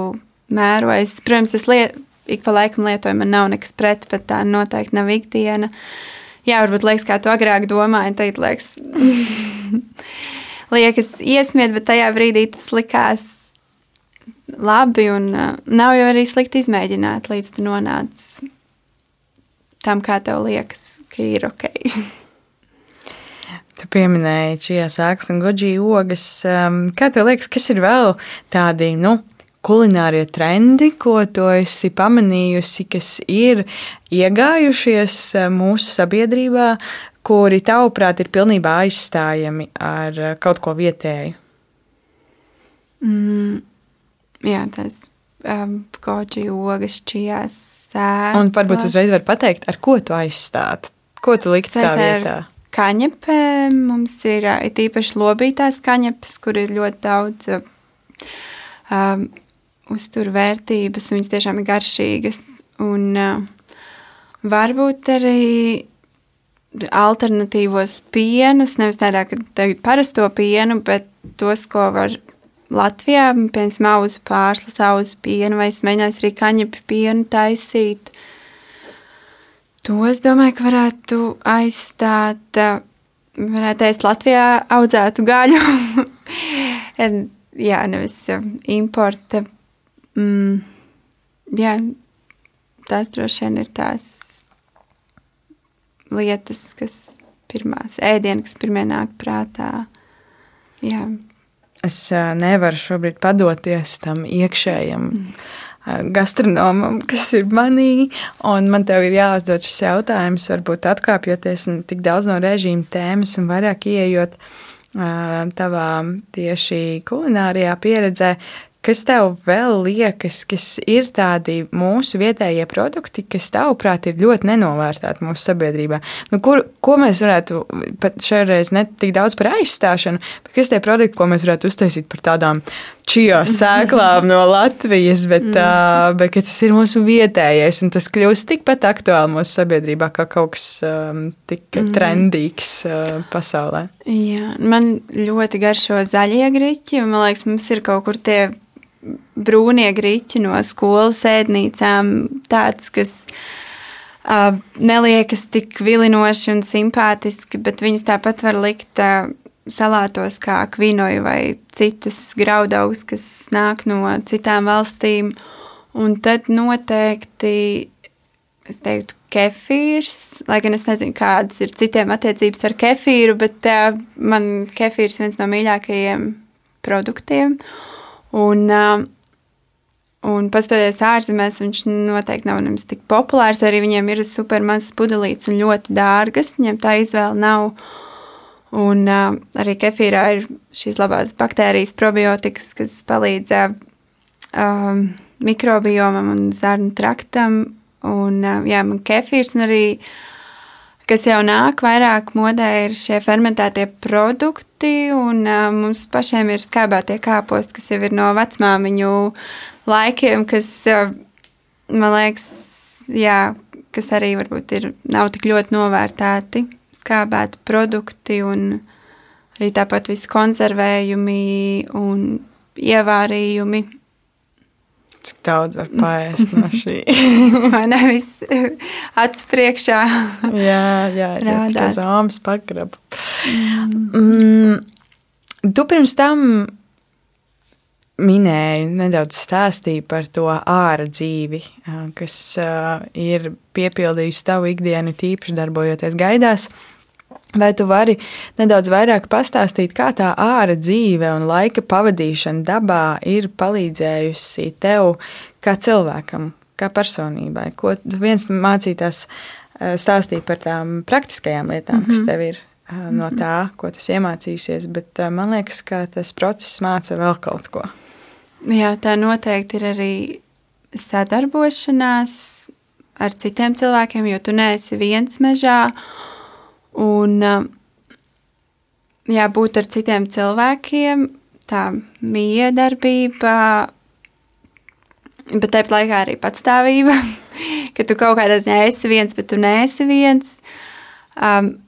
mērojis. Protams, es liet, ik pa laikam lietoju, man nav nekas pret, bet tā noteikti nav ikdiena. Jā, varbūt liekas, kā tu agrāk domāji, tagad liekas. liekas iesmiet, bet tajā brīdī tas likās labi. Un uh, nav jau arī slikti izmēģināt, līdz tu nonāc tam, kā tev liekas, ka ir ok. Tu pieminēji čijas sāks un goji ogas. Um, kā tev liekas, kas ir vēl tādi, nu, kulinārie trendi, ko tu esi pamanījusi, kas ir iegājušies uh, mūsu sabiedrībā, kuri tavuprāt ir pilnībā aizstājami ar eh, kaut ko vietēju? Mm, jā, tas um, koči, ogas, čijās, sēklas. Un varbūt uzreiz var pateikt, ar ko tu aizstāt? Ko tu likt tā vietā? Kaņepēm mums ir īpaši lobītās kaņepes, kur ir ļoti daudz um, uzturvērtības, un viņas tiešām ir garšīgas. Un uh, varbūt arī alternatīvos pienus, nevis tādā, ka tagad parasto pienu, bet tos, ko var Latvijā, piemēram, auzu pārslas, auzu pienu, vai es mēģināju arī kaņepi pienu taisīt. To es domāju, ka varētu aizstāt, varētu ēst Latvijā audzētu gaļu. jā, nevis importa. Mm, jā, tās droši vien ir tās lietas, kas pirmās ēdienas, kas pirmie nāk prātā. Jā. Es nevaru šobrīd padoties tam iekšējam mm. Gastronomam, kas ir manī, man tev ir jāuzdod šis jautājums, varbūt atkāpjoties tik daudz no režīma tēmas un vairāk ieejot tavā tieši kulinārijā pieredzē, Kas tev vēl liekas, kas ir tādi mūsu vietējie produkti, kas tavuprāt ir ļoti nenovērtēti mūsu sabiedrībā? Nu, kur, ko mēs varētu pat šoreiz ne tik daudz par aizstāšanu, bet kas tie produkti, ko mēs varētu uztaisīt par tādām čio sēklām no Latvijas, bet, mm. uh, bet tas ir mūsu vietējais un tas kļūst tikpat aktuāli mūsu sabiedrībā kā kaut kas um, tik mm. trendīgs uh, pasaulē. Jā, man ļoti garšo zaļie griķi, un man liekas, mums ir kaut kur tie brūnie grīķi no skolas ēdnīcām, tāds, kas uh, neliekas tik vilinoši un simpātiski, bet viņus tāpat var likt uh, salātos kā kvinoju vai citus graudaugus, kas nāk no citām valstīm. Un tad noteikti, es teiktu, kefīrs, lai gan es nezinu, kādas ir citiem attiecības ar kefīru, bet uh, man kefīrs viens no mīļākajiem produktiem. Uh, Un, uh, un pastoties ārzemēs, viņš noteikti nav nemaz tik populārs. Arī viņiem ir super mazas pudelītes un ļoti dārgas. Viņiem tā izvēle nav. Un uh, arī kefīrā ir šīs labās baktērijas, probiotikas, kas palīdz uh, um, mikrobiomam un zarnu traktam. Un, uh, jā, man kefīrs un arī kas jau nāk vairāk modē, ir šie fermentētie produkti, un uh, mums pašiem ir skābētie kāposti, kas jau ir no vecmāmiņu laikiem, kas, uh, man liekas, jā, kas arī varbūt ir, nav tik ļoti novērtēti, skābēti produkti, un arī tāpat visi konservējumi un ievārījumi Cik daudz var paēst no šī? Vai nevis acu priekšā? jā, jā, tā zāmas pagrabu. Mm. Mm, tu pirms tam minēji, nedaudz stāstīji par to ārā dzīvi, kas ir piepildījusi tavu ikdienu, tīpaši darbojoties gaidās. Vai tu vari nedaudz vairāk pastāstīt, kā tā ārā dzīve un laika pavadīšana dabā ir palīdzējusi tev kā cilvēkam, kā personībai? Ko viens mācītājs stāstīja par tām praktiskajām lietām, mm -hmm. kas mhm. tev ir no tā, ko tas iemācījusies, bet man liekas, ka tas process māca vēl kaut ko. Jā, tā noteikti ir arī sadarbošanās ar citiem cilvēkiem, jo tu neesi viens mežā. Un jā, būt ar citiem cilvēkiem, tā miedarbība, bet tāpat laikā arī patstāvība, ka tu kaut kādā ziņā esi viens, bet tu neesi viens. Um,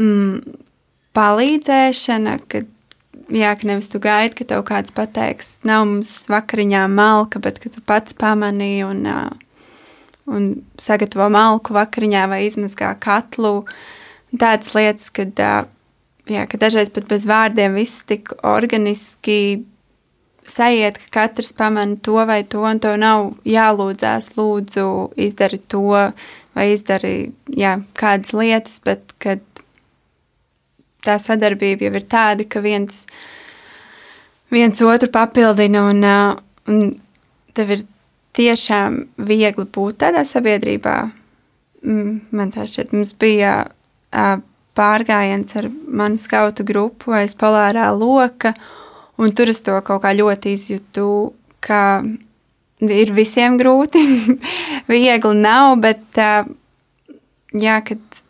mm, palīdzēšana, kad jā, ka nevis tu gaidi, ka tev kāds pateiks, nav mums vakariņā malka, bet ka tu pats pamanīji un un sagatavo malku vakariņā vai izmazgā katlu. Tādas lietas, kad, jā, ka dažreiz pat bez vārdiem viss tik organiski sajiet, ka katrs pamana to vai to, un tev nav jālūdzās, lūdzu, izdari to vai izdari jā, kādas lietas, bet kad tā sadarbība jau ir tāda, ka viens, viens otru papildina un, un tev ir tiešām viegli būt tādā sabiedrībā. Man tā šķiet, mums bija pārgājiens ar manu skautu grupu aiz polārā loka, un tur es to kaut kā ļoti izjūtu, ka ir visiem grūti, viegli nav, bet jā, kad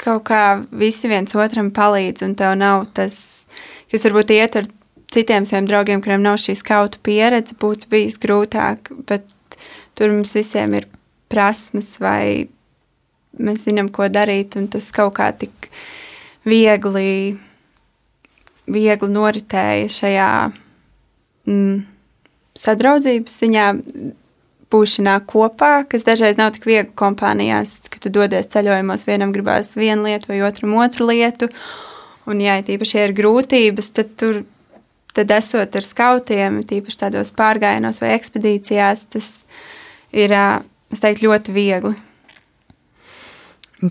kaut kā visi viens otram palīdz, un tev nav tas, kas varbūt ietver citiem saviem draugiem, kuriem nav šī skautu pieredze, būtu bijis grūtāk, bet tur mums visiem ir prasmes vai mēs zinām, ko darīt, un tas kaut kā tik viegli, viegli noritēja šajā mm, sadraudzības ziņā, būšanā kopā, kas dažreiz nav tik viegli kompānijās, kad tu dodies ceļojumos, vienam gribās vienu lietu vai otram otru lietu, un jā, tīpaši, ja ir grūtības, tad tur tad esot ar skautiem, tīpaši tādos pārgājienos vai ekspedīcijās, tas ir, es teiktu, ļoti viegli.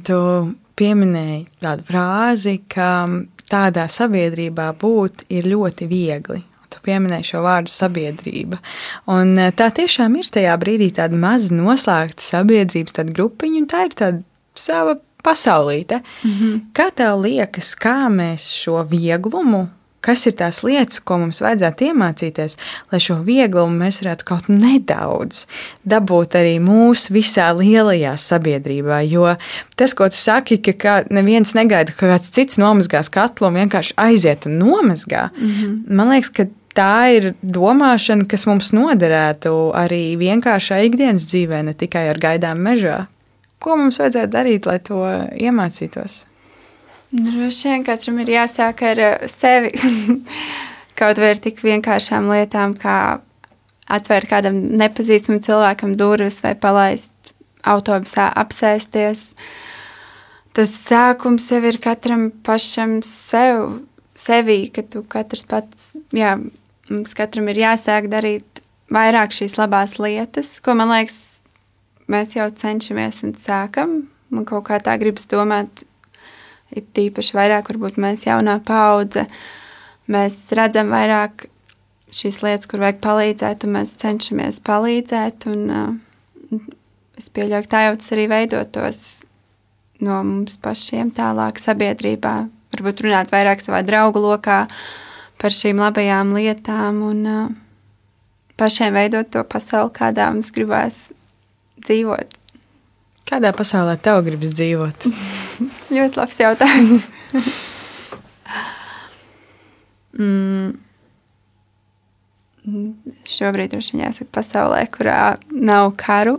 Tu pieminēji tādu frāzi, ka tādā sabiedrībā būt ir ļoti viegli. Tu pieminēji šo vārdu sabiedrība. Un tā tiešām ir tajā brīdī tāda maza noslēgta sabiedrības grupiņa, un tā ir tāda sava pasaulīte. Mm -hmm. Kā tev liekas, kā mēs šo vieglumu kas ir tās lietas, ko mums vajadzētu iemācīties, lai šo vieglumu mēs varētu kaut nedaudz dabūt arī mūsu visā lielajā sabiedrībā. Jo tas, ko tu saki, ka neviens negaida, ka kāds cits nomazgās katlu un vienkārši aiziet un nomazgā, mm -hmm. man liekas, ka tā ir domāšana, kas mums noderētu arī vienkāršā ikdienas dzīvē, ne tikai ar gaidām mežā. Ko mums vajadzētu darīt, lai to iemācītos? Droši vien katram ir jāsāk ar eh, sevi. Kaut vai ar tik vienkāršām lietām, kā atvērt kādam nepazīstamam cilvēkam durvis vai palaist autobusā apsēsties. Tas sākums jau ir katram pašam sev, sevī, ka tu katrs pats, jā, mums katram ir jāsāk darīt vairāk šīs labās lietas, ko man liekas, mēs jau cenšamies un sākam. Man kaut kā tā gribas domāt, ir tīpaši vairāk, varbūt mēs jaunā paudze, mēs redzam vairāk šīs lietas, kur vajag palīdzēt, un mēs cenšamies palīdzēt. Un, uh, es pieļauju, ka tā jau tas arī veidotos no mums pašiem tālāk sabiedrībā. Varbūt runāt vairāk savā draugu lokā par šīm labajām lietām un uh, pašiem veidot to pasauli, kādā mums gribās dzīvot. Kādā pasaulē tev gribas dzīvot? Ļoti labs jautājums. mm. Šobrīd droši vien jāsaka pasaulē, kurā nav karu,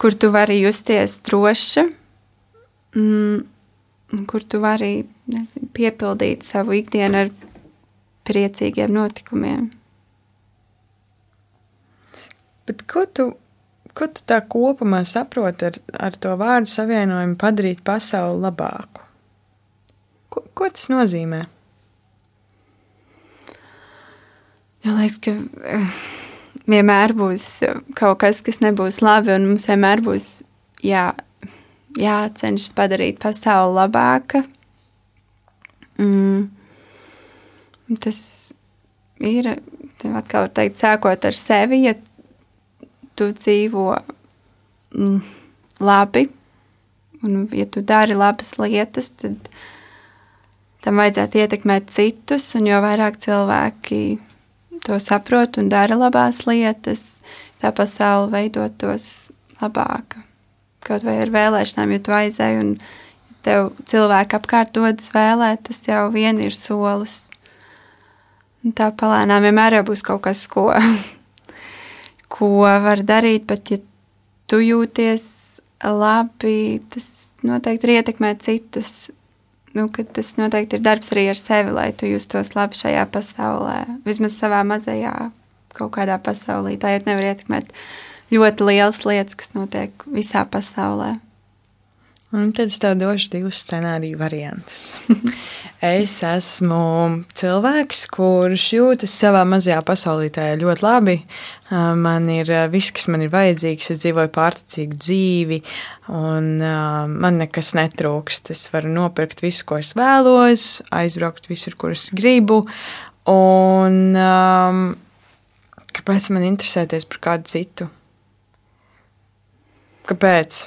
kur tu vari justies droši, mm, kur tu vari nezinu, piepildīt savu ikdienu ar priecīgiem notikumiem. Bet ko tu Ko tu tā kopumā saproti ar, ar to vārdu savienojumu padarīt pasauli labāku? Ko, ko tas nozīmē? Man liekas, ka eh, vienmēr būs kaut kas, kas nebūs labi, un mums vienmēr būs jā, jācenšas padarīt pasauli labāka. Mm. Tas ir, atkal teikt, sākot ar sevi, ja tu dzīvo mm, labi, un ja tu dari labas lietas, tad tam vajadzētu ietekmēt citus, un jo vairāk cilvēki to saprot un dara labās lietas, tā pasaule veidotos labāka. Kaut vai ar vēlēšanām, ja tu aizēji un tev cilvēki apkārt dodas vēlēt, tas jau vien ir solis. Un tā palēnām vienmēr būs kaut kas, ko ko var darīt, bet ja tu jūties labi, tas noteikti ir ietekmēt citus. Nu, tas noteikti ir darbs arī ar sevi, lai tu justos labi šajā pasaulē. Vismaz savā mazajā kaut kādā pasaulī. Tā jau nevar ietekmēt ļoti lielas lietas, kas notiek visā pasaulē. Un tad es tev došu divus scenāriju variantus. es esmu cilvēks, kurš jūtas savā mazajā pasaulītē ļoti labi. Man ir viss, kas man ir vajadzīgs. Es dzīvoju pārticīgu dzīvi, un man nekas netrūkst. Es varu nopirkt visu, ko es vēlos, aizbraukt visur, kur es gribu. Un um, kāpēc man interesēties par kādu citu? Kāpēc?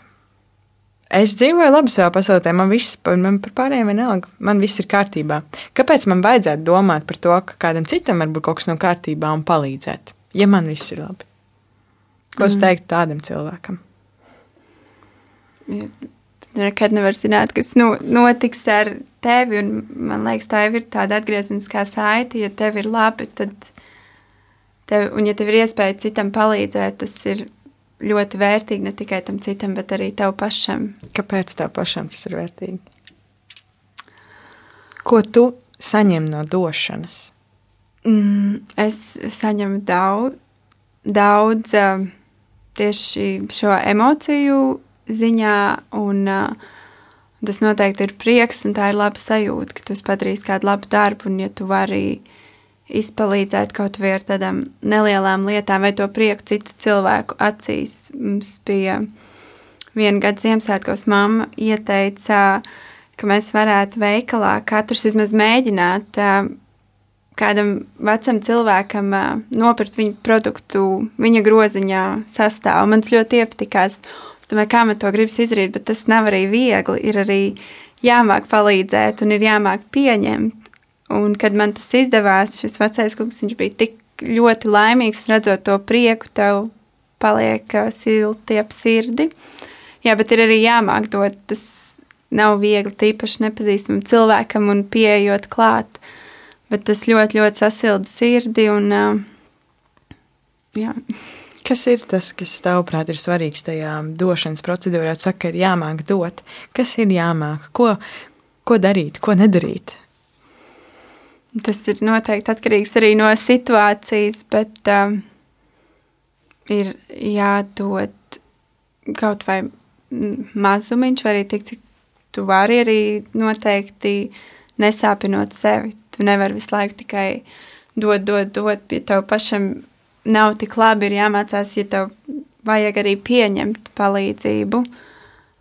Es dzīvoju labi savā pasaulē, man viss man par pārējiem vienalga. Man viss ir kārtībā. Kāpēc man vajadzētu domāt par to, ka kādam citam varbūt kaut kas nav kārtībā un palīdzēt, ja man viss ir labi? Ko mm. es teiktu tādam cilvēkam? Nekad nevar zināt, kas nu, notiks ar tevi. Man liekas, tā ir tāda atgriezeniskā saite. Ja tev ir labi, tad tev, un ja tev ir iespēja citam palīdzēt, tas ir ļoti vērtīgi ne tikai tam citam, bet arī tev pašam. Kāpēc tev pašam tas ir vērtīgi? Ko tu saņem no došanas? Mm, es saņemu daudz, daudz tieši šo emociju ziņā, un tas noteikti ir prieks, un tā ir laba sajūta, ka tu padarīsi kādu labu darbu, un ja tu vari izpalīdzēt kaut vai ar tādām nelielām lietām vai to prieku citu cilvēku acīs. Mums bija viena gada Ziemassvētkos mamma ieteica, ka mēs varētu veikalā katrs vismaz mēģināt kādam vecam cilvēkam nopirkt viņa produktu, viņa groziņā sastāvu. Man tas ļoti iepatikās. Es domāju, kā man to gribas izdarīt, bet tas nav arī viegli. Ir arī jāmāk palīdzēt un ir jāmāk pieņemt. Un, kad man tas izdevās, šis vecais kungs bija tik ļoti laimīgs, redzot to prieku, tev paliek silti ap sirdi. Jā, bet ir arī jāmāk dot. Tas nav viegli, tīpaši nepazīstamam cilvēkam un pieejot klāt. Bet tas ļoti, ļoti sasilda sirdi. Un, jā. Kas ir tas, kas tavuprāt ir svarīgs tajā došanas procedūrā? Jūs sakat, ka ir jāmāk dot. Kas ir jāmāk? Ko, ko darīt, ko nedarīt? Tas ir noteikti atkarīgs arī no situācijas, bet um, ir jādod kaut vai mazumiņš, vai arī tik, cik tu vari arī noteikti nesāpinot sevi. Tu nevari visu laiku tikai dot, dot, dot. Ja tev pašam nav tik labi, ir jāmācās, ja tev vajag arī pieņemt palīdzību.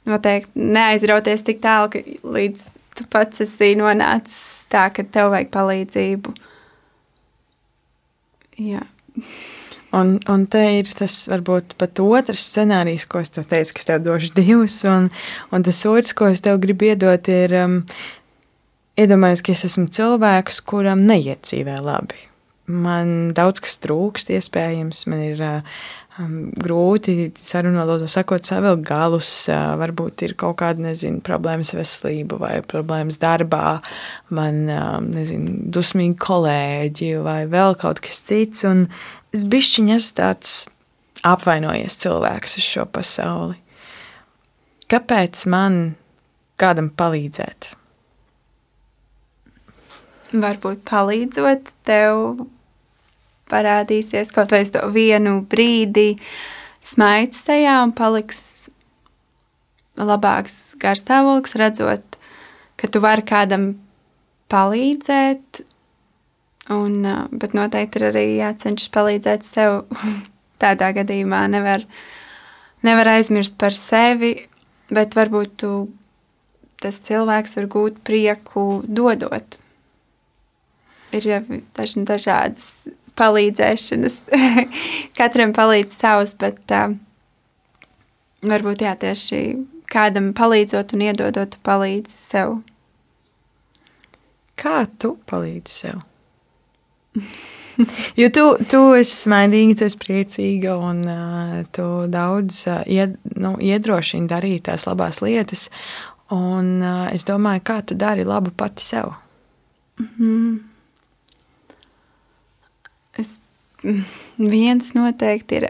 Noteikti neaizrauties tik tālu, ka līdz tu pats esi nonācis tā, ka tev vajag palīdzību. Jā. Un, un te ir tas, varbūt pat otrs scenārijs, ko es tev teicu, ka es tev došu divus. Un, un tas otrs, ko es tev gribu iedot, ir um, iedomājies, ka es esmu cilvēks, kuram neiet dzīvē labi. Man daudz kas trūkst, iespējams, man ir uh, grūti sarunvalodā sakot, savilkt galus. Varbūt ir kaut kāda, nezinu, problēmas veselība vai problēmas darbā, man, nezinu, dusmīgi kolēģi vai vēl kaut kas cits. Un es bišķiņ esmu tāds apvainojies cilvēks uz šo pasauli. Kāpēc man kādam palīdzēt? Varbūt palīdzot tev parādīsies kaut vai uz to vienu brīdi smaids sejā un paliks labāks garstāvoklis, redzot, ka tu vari kādam palīdzēt, un, bet noteikti ir arī jācenšas palīdzēt sev. Tādā gadījumā nevar, nevar aizmirst par sevi, bet varbūt tu, tas cilvēks var gūt prieku dodot. Ir jau dažādas palīdzēšanas. Katram palīdz savs, bet uh, varbūt jā, tieši kādam palīdzot un iedodot, tu palīdzi sev. Kā tu palīdzi sev? jo tu, tu esi smaidīga, tu esi priecīga un uh, tu daudz uh, ied, nu, iedrošini darīt tās labās lietas. Un uh, es domāju, kā tu dari labu pati sev. Mm -hmm. Es, viens noteikti ir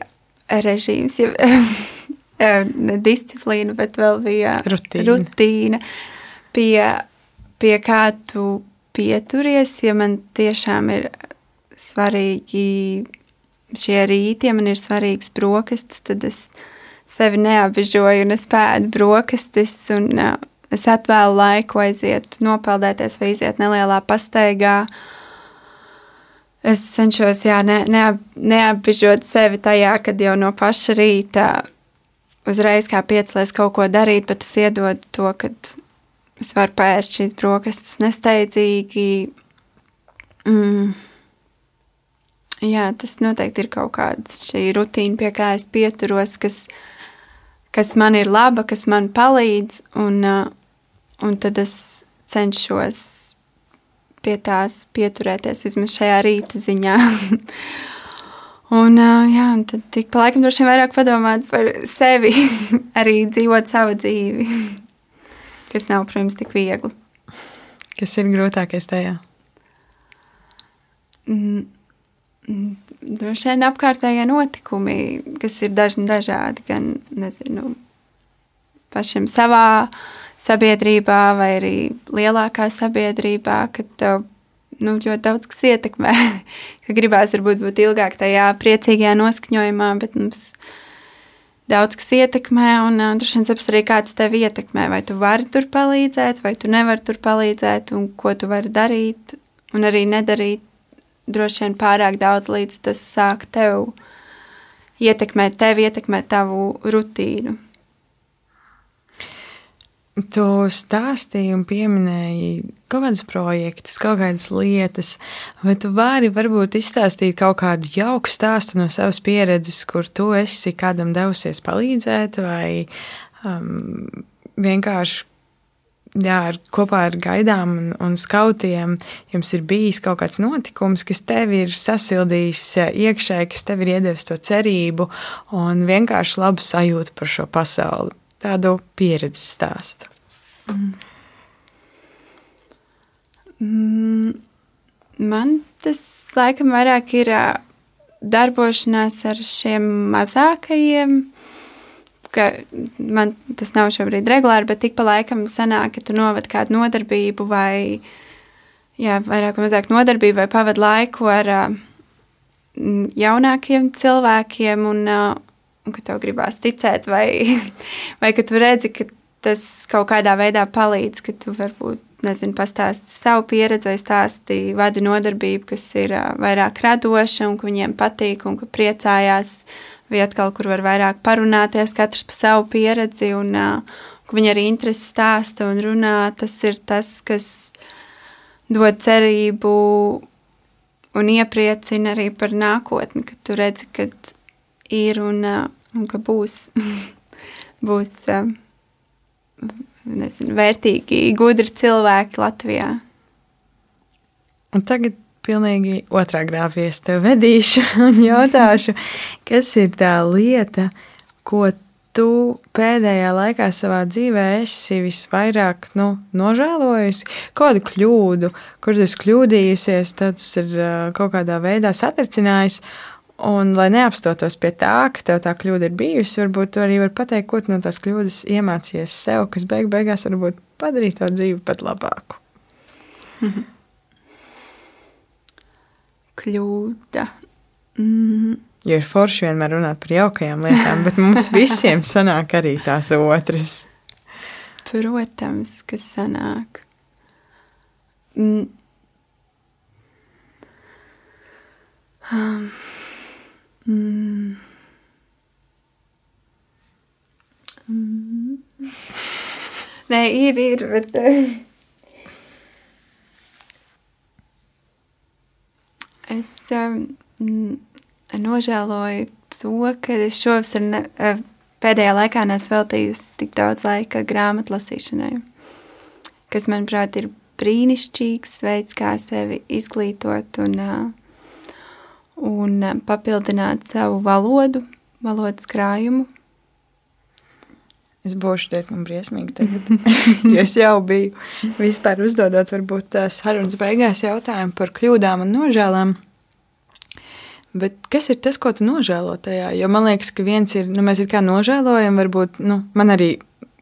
režīms, jau ne disciplīna, bet vēl bija rutīna. rutīna pie, pie kā tu pieturies, ja man tiešām ir svarīgi šie rīti, ja man ir svarīgs brokastis, tad es sevi neapbežoju un es pēdu brokastis un uh, es atvēlu laiku aiziet, nopeldēties vai iziet nelielā pastaigā. Uh, Es cenšos jā, ne, neap, neapbižot sevi tajā, kad jau no paša rīta uzreiz kā piecēlēs kaut ko darīt, bet es iedodu to, ka es varu pēst šīs brokastis nesteidzīgi. Mm. Jā, tas noteikti ir kaut kāda šī rutīna, pie kā es pieturos, kas, kas man ir laba, kas man palīdz, un, un tad es cenšos pie tās pieturēties vismaz šajā rīta ziņā. un, jā, un tad tik pa laikam droši vien vairāk padomāt par sevi, arī dzīvot savu dzīvi, kas nav, protams, tik viegli. Kas ir grūtākais tajā? Mm, mm, droši vien apkārtējie notikumi, kas ir dažni dažādi, gan, nezinu, pašiem savā sabiedrībā vai arī lielākā sabiedrībā, kad tev nu, ļoti daudz kas ietekmē. ka gribās varbūt būt ilgāk tajā priecīgajā noskaņojumā, bet mums daudz kas ietekmē, un uh, droši vien saprast arī, kāds tevi ietekmē. Vai tu vari tur palīdzēt, vai tu nevari tur palīdzēt, un ko tu vari darīt, un arī nedarīt droši vien pārāk daudz, līdz tas sāk tev ietekmēt, tevi ietekmēt tavu rutīnu. Tu stāstīji un pieminēji kaut kādus projektus, kaut kādas lietas, vai tu vari varbūt izstāstīt kaut kādu jauku stāstu no savas pieredzes, kur tu esi kādam devusies palīdzēt, vai um, vienkārši jā, ar, kopā ar gaidām un, un skautiem jums ir bijis kaut kāds notikums, kas tev ir sasildījis eh, iekšēji, kas tev ir iedevis to cerību un vienkārši labu sajūtu par šo pasauli tādu pieredzes stāstu? Mm. Mm, man tas laikam vairāk ir darbošanās ar šiem mazākajiem. Man tas nav šobrīd regulāri, bet tik pa laikam sanāk, ka tu noved kādu nodarbību vai jā, vairāk vai mazāk nodarbību vai pavadu laiku ar jaunākiem cilvēkiem un, un ka tev gribās ticēt, vai, vai ka tu redzi, ka tas kaut kādā veidā palīdz, ka tu varbūt, nezinu, pastāsti savu pieredzi vai stāsti vadu nodarbību, kas ir vairāk radoša un ka viņiem patīk un ka priecājās, vai atkal, kur var vairāk parunāties katrs pa savu pieredzi un ka viņi arī interesi stāsta un runā, tas ir tas, kas dod cerību un iepriecina arī par nākotni, ka tu redzi, ka ir un un ka būs, būs nezinu, vērtīgi, gudri cilvēki Latvijā. Un tagad pilnīgi otrā grāfijā es tev vedīšu un jautāšu, kas ir tā lieta, ko tu pēdējā laikā savā dzīvē esi visvairāk nu, nožēlojusi? Kādu kļūdu, kur tu esi kļūdījusies, tas ir kaut kādā veidā satricinājis, Un, lai neapstotos pie tā, ka tev tā kļūda ir bijusi, varbūt tu arī vari pateikt, ko no tās kļūdas iemācījies sev, kas beig beigās varbūt padarīja tavu dzīvi pat labāku. Kļūda. Mm. Jo ir forši vienmēr runāt par jaukajām lietām, bet mums visiem sanāk arī tās otras. Protams, ka sanāk. Mm. Um. Mm. Mm. Nē, ir, ir, bet. Eh, es um, nožēloju to, ka es šovasar ne, eh, pēdējā laikā neesmu veltījusi tik daudz laika grāmatu lasīšanai, kas, manuprāt, ir brīnišķīgs veids, kā sevi izglītot un uh, un eh, papildināt savu valodu, valodas krājumu. Es būšu diezgan briesmīgi tagad, jo es jau biju vispār uzdodot varbūt sarunas beigās jautājumu par kļūdām un nožēlām. Bet kas ir tas, ko tu nožēlo tajā? Jo man liekas, ka viens ir, nu, mēs it kā nožēlojam, varbūt, nu, man arī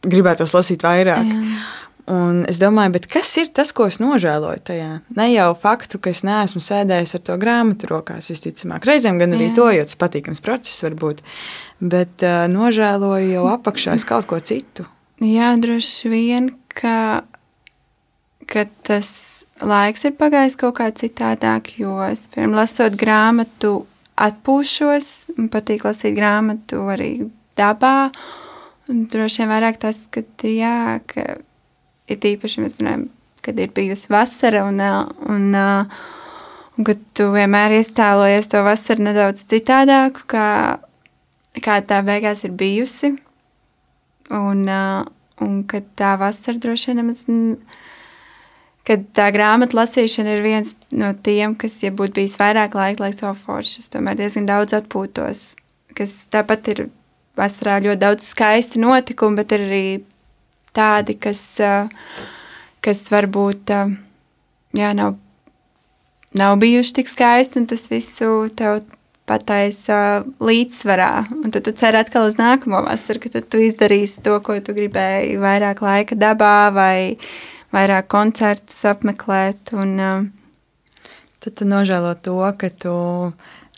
gribētos lasīt vairāk. Jā. Un es domāju, kas ir tas, ko es nožēloju tajā? Ne jau faktu, ka es neesmu sēdējis ar to grāmatu rokās, visticamāk, reizēm gan arī Jā. to, jo tas patīkams process var būt. Bet uh, nožēloju jau apakšā kaut ko citu. Jā, droši vien, ka, ka tas laiks ir pagājis kaut kā citādāk, jo es pirms lasot grāmatu atpūšos, man patīk lasīt grāmatu arī dabā. Un droši vien vairāk tas, ka, jā, ka ir īpaši mēs runājam, kad ir bijusi vasara un, un, un kad tu vienmēr iestēlojies to vasaru nedaudz citādāku, kā, kā tā beigās ir bijusi. Un, un kad tā vasara droši vien nemaz. Kad tā grāmatu lasīšana ir viens no tiem, kas, ja būtu bijis vairāk laika, lai savu foršu, tomēr diezgan daudz atpūtos. Kas tāpat ir vasarā ļoti daudz skaisti notikumi, bet ir arī tādi, kas, kas varbūt jā, nav, nav bijuši tik skaisti, un tas visu tev pataisa līdzsvarā. Un tad tu ceri atkal uz nākamo vasaru, ka tu izdarīsi to, ko tu gribēji, vairāk laika dabā vai vairāk koncertus apmeklēt. Un, tad tu nožēlo to, ka tu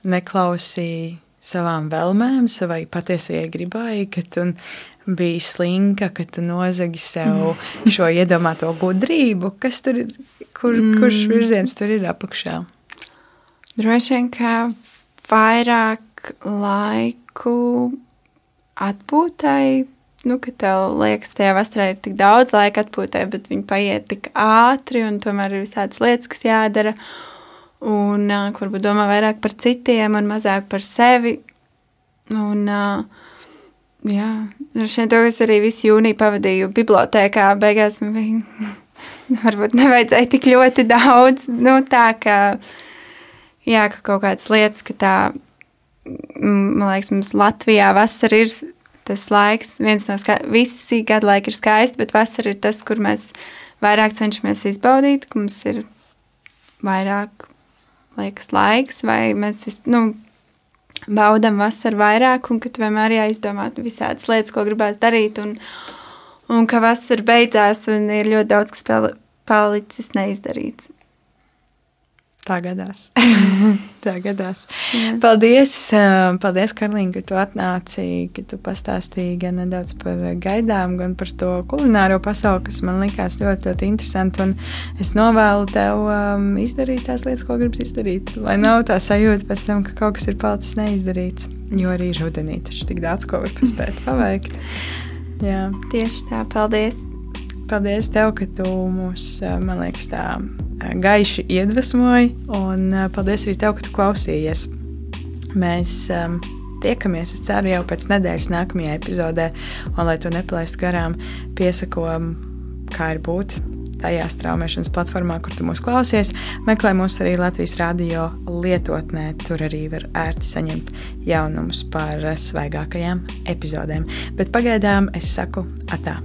neklausīji savām vēlmēm, savai patiesajai gribai, ka tu bija slinka, ka tu nozagi sev šo iedomāto gudrību, kas tur ir, kur, mm. kurš virziens tur ir apakšā? Droši vien, ka vairāk laiku atpūtai nu, ka tev liekas, tajā vasarā ir tik daudz laika atpūtē, bet viņi paiet tik ātri, un tomēr ir visādas lietas, kas jādara. Un uh, varbūt domā vairāk par citiem un mazāk par sevi. Un, uh, jā, šeit to es arī visu jūniju pavadīju bibliotēkā. Beigās man bija, varbūt nevajadzēja tik ļoti daudz. Nu, tā kā, jā, ka kaut kādas lietas, ka tā, man liekas, mums Latvijā vasara ir tas laiks, viens no skaistiem, visi gadu laiki ir skaisti, bet vasara ir tas, kur mēs vairāk cenšamies izbaudīt, ka mums ir vairāk liekas, laiks, vai mēs vis, nu, baudām vasaru vairāk, un ka vienmēr jāizdomā visādas lietas, ko gribēs darīt, un, un ka vasara beidzās, un ir ļoti daudz, kas palicis neizdarīts. Tā gadās. tā gadās. Jā. Paldies, paldies Karlīna, ka tu atnāci, ka tu pastāstīji gan nedaudz par gaidām, gan par to kulināro pasauli, kas man likās ļoti, ļoti interesanti. Un es novēlu tev um, izdarīt tās lietas, ko gribas izdarīt. Lai nav tā sajūta pēc tam, ka kaut kas ir palicis neizdarīts. Jo arī rudenī taču tik daudz ko var paspēt paveikt. Jā. Tieši tā, paldies! Paldies tev, ka tu mūs, man liekas, tā gaiši iedvesmoji, un paldies arī tev, ka tu klausījies. Mēs um, tiekamies, es ceru, jau pēc nedēļas nākamajā epizodē, un lai to nepalaistu garām, piesako, kā ir būt tajā straumēšanas platformā, kur tu mūs klausies. Meklē mūs arī Latvijas radio lietotnē. Tur arī var ērti saņemt jaunumus par svaigākajām epizodēm. Bet pagaidām es saku atā.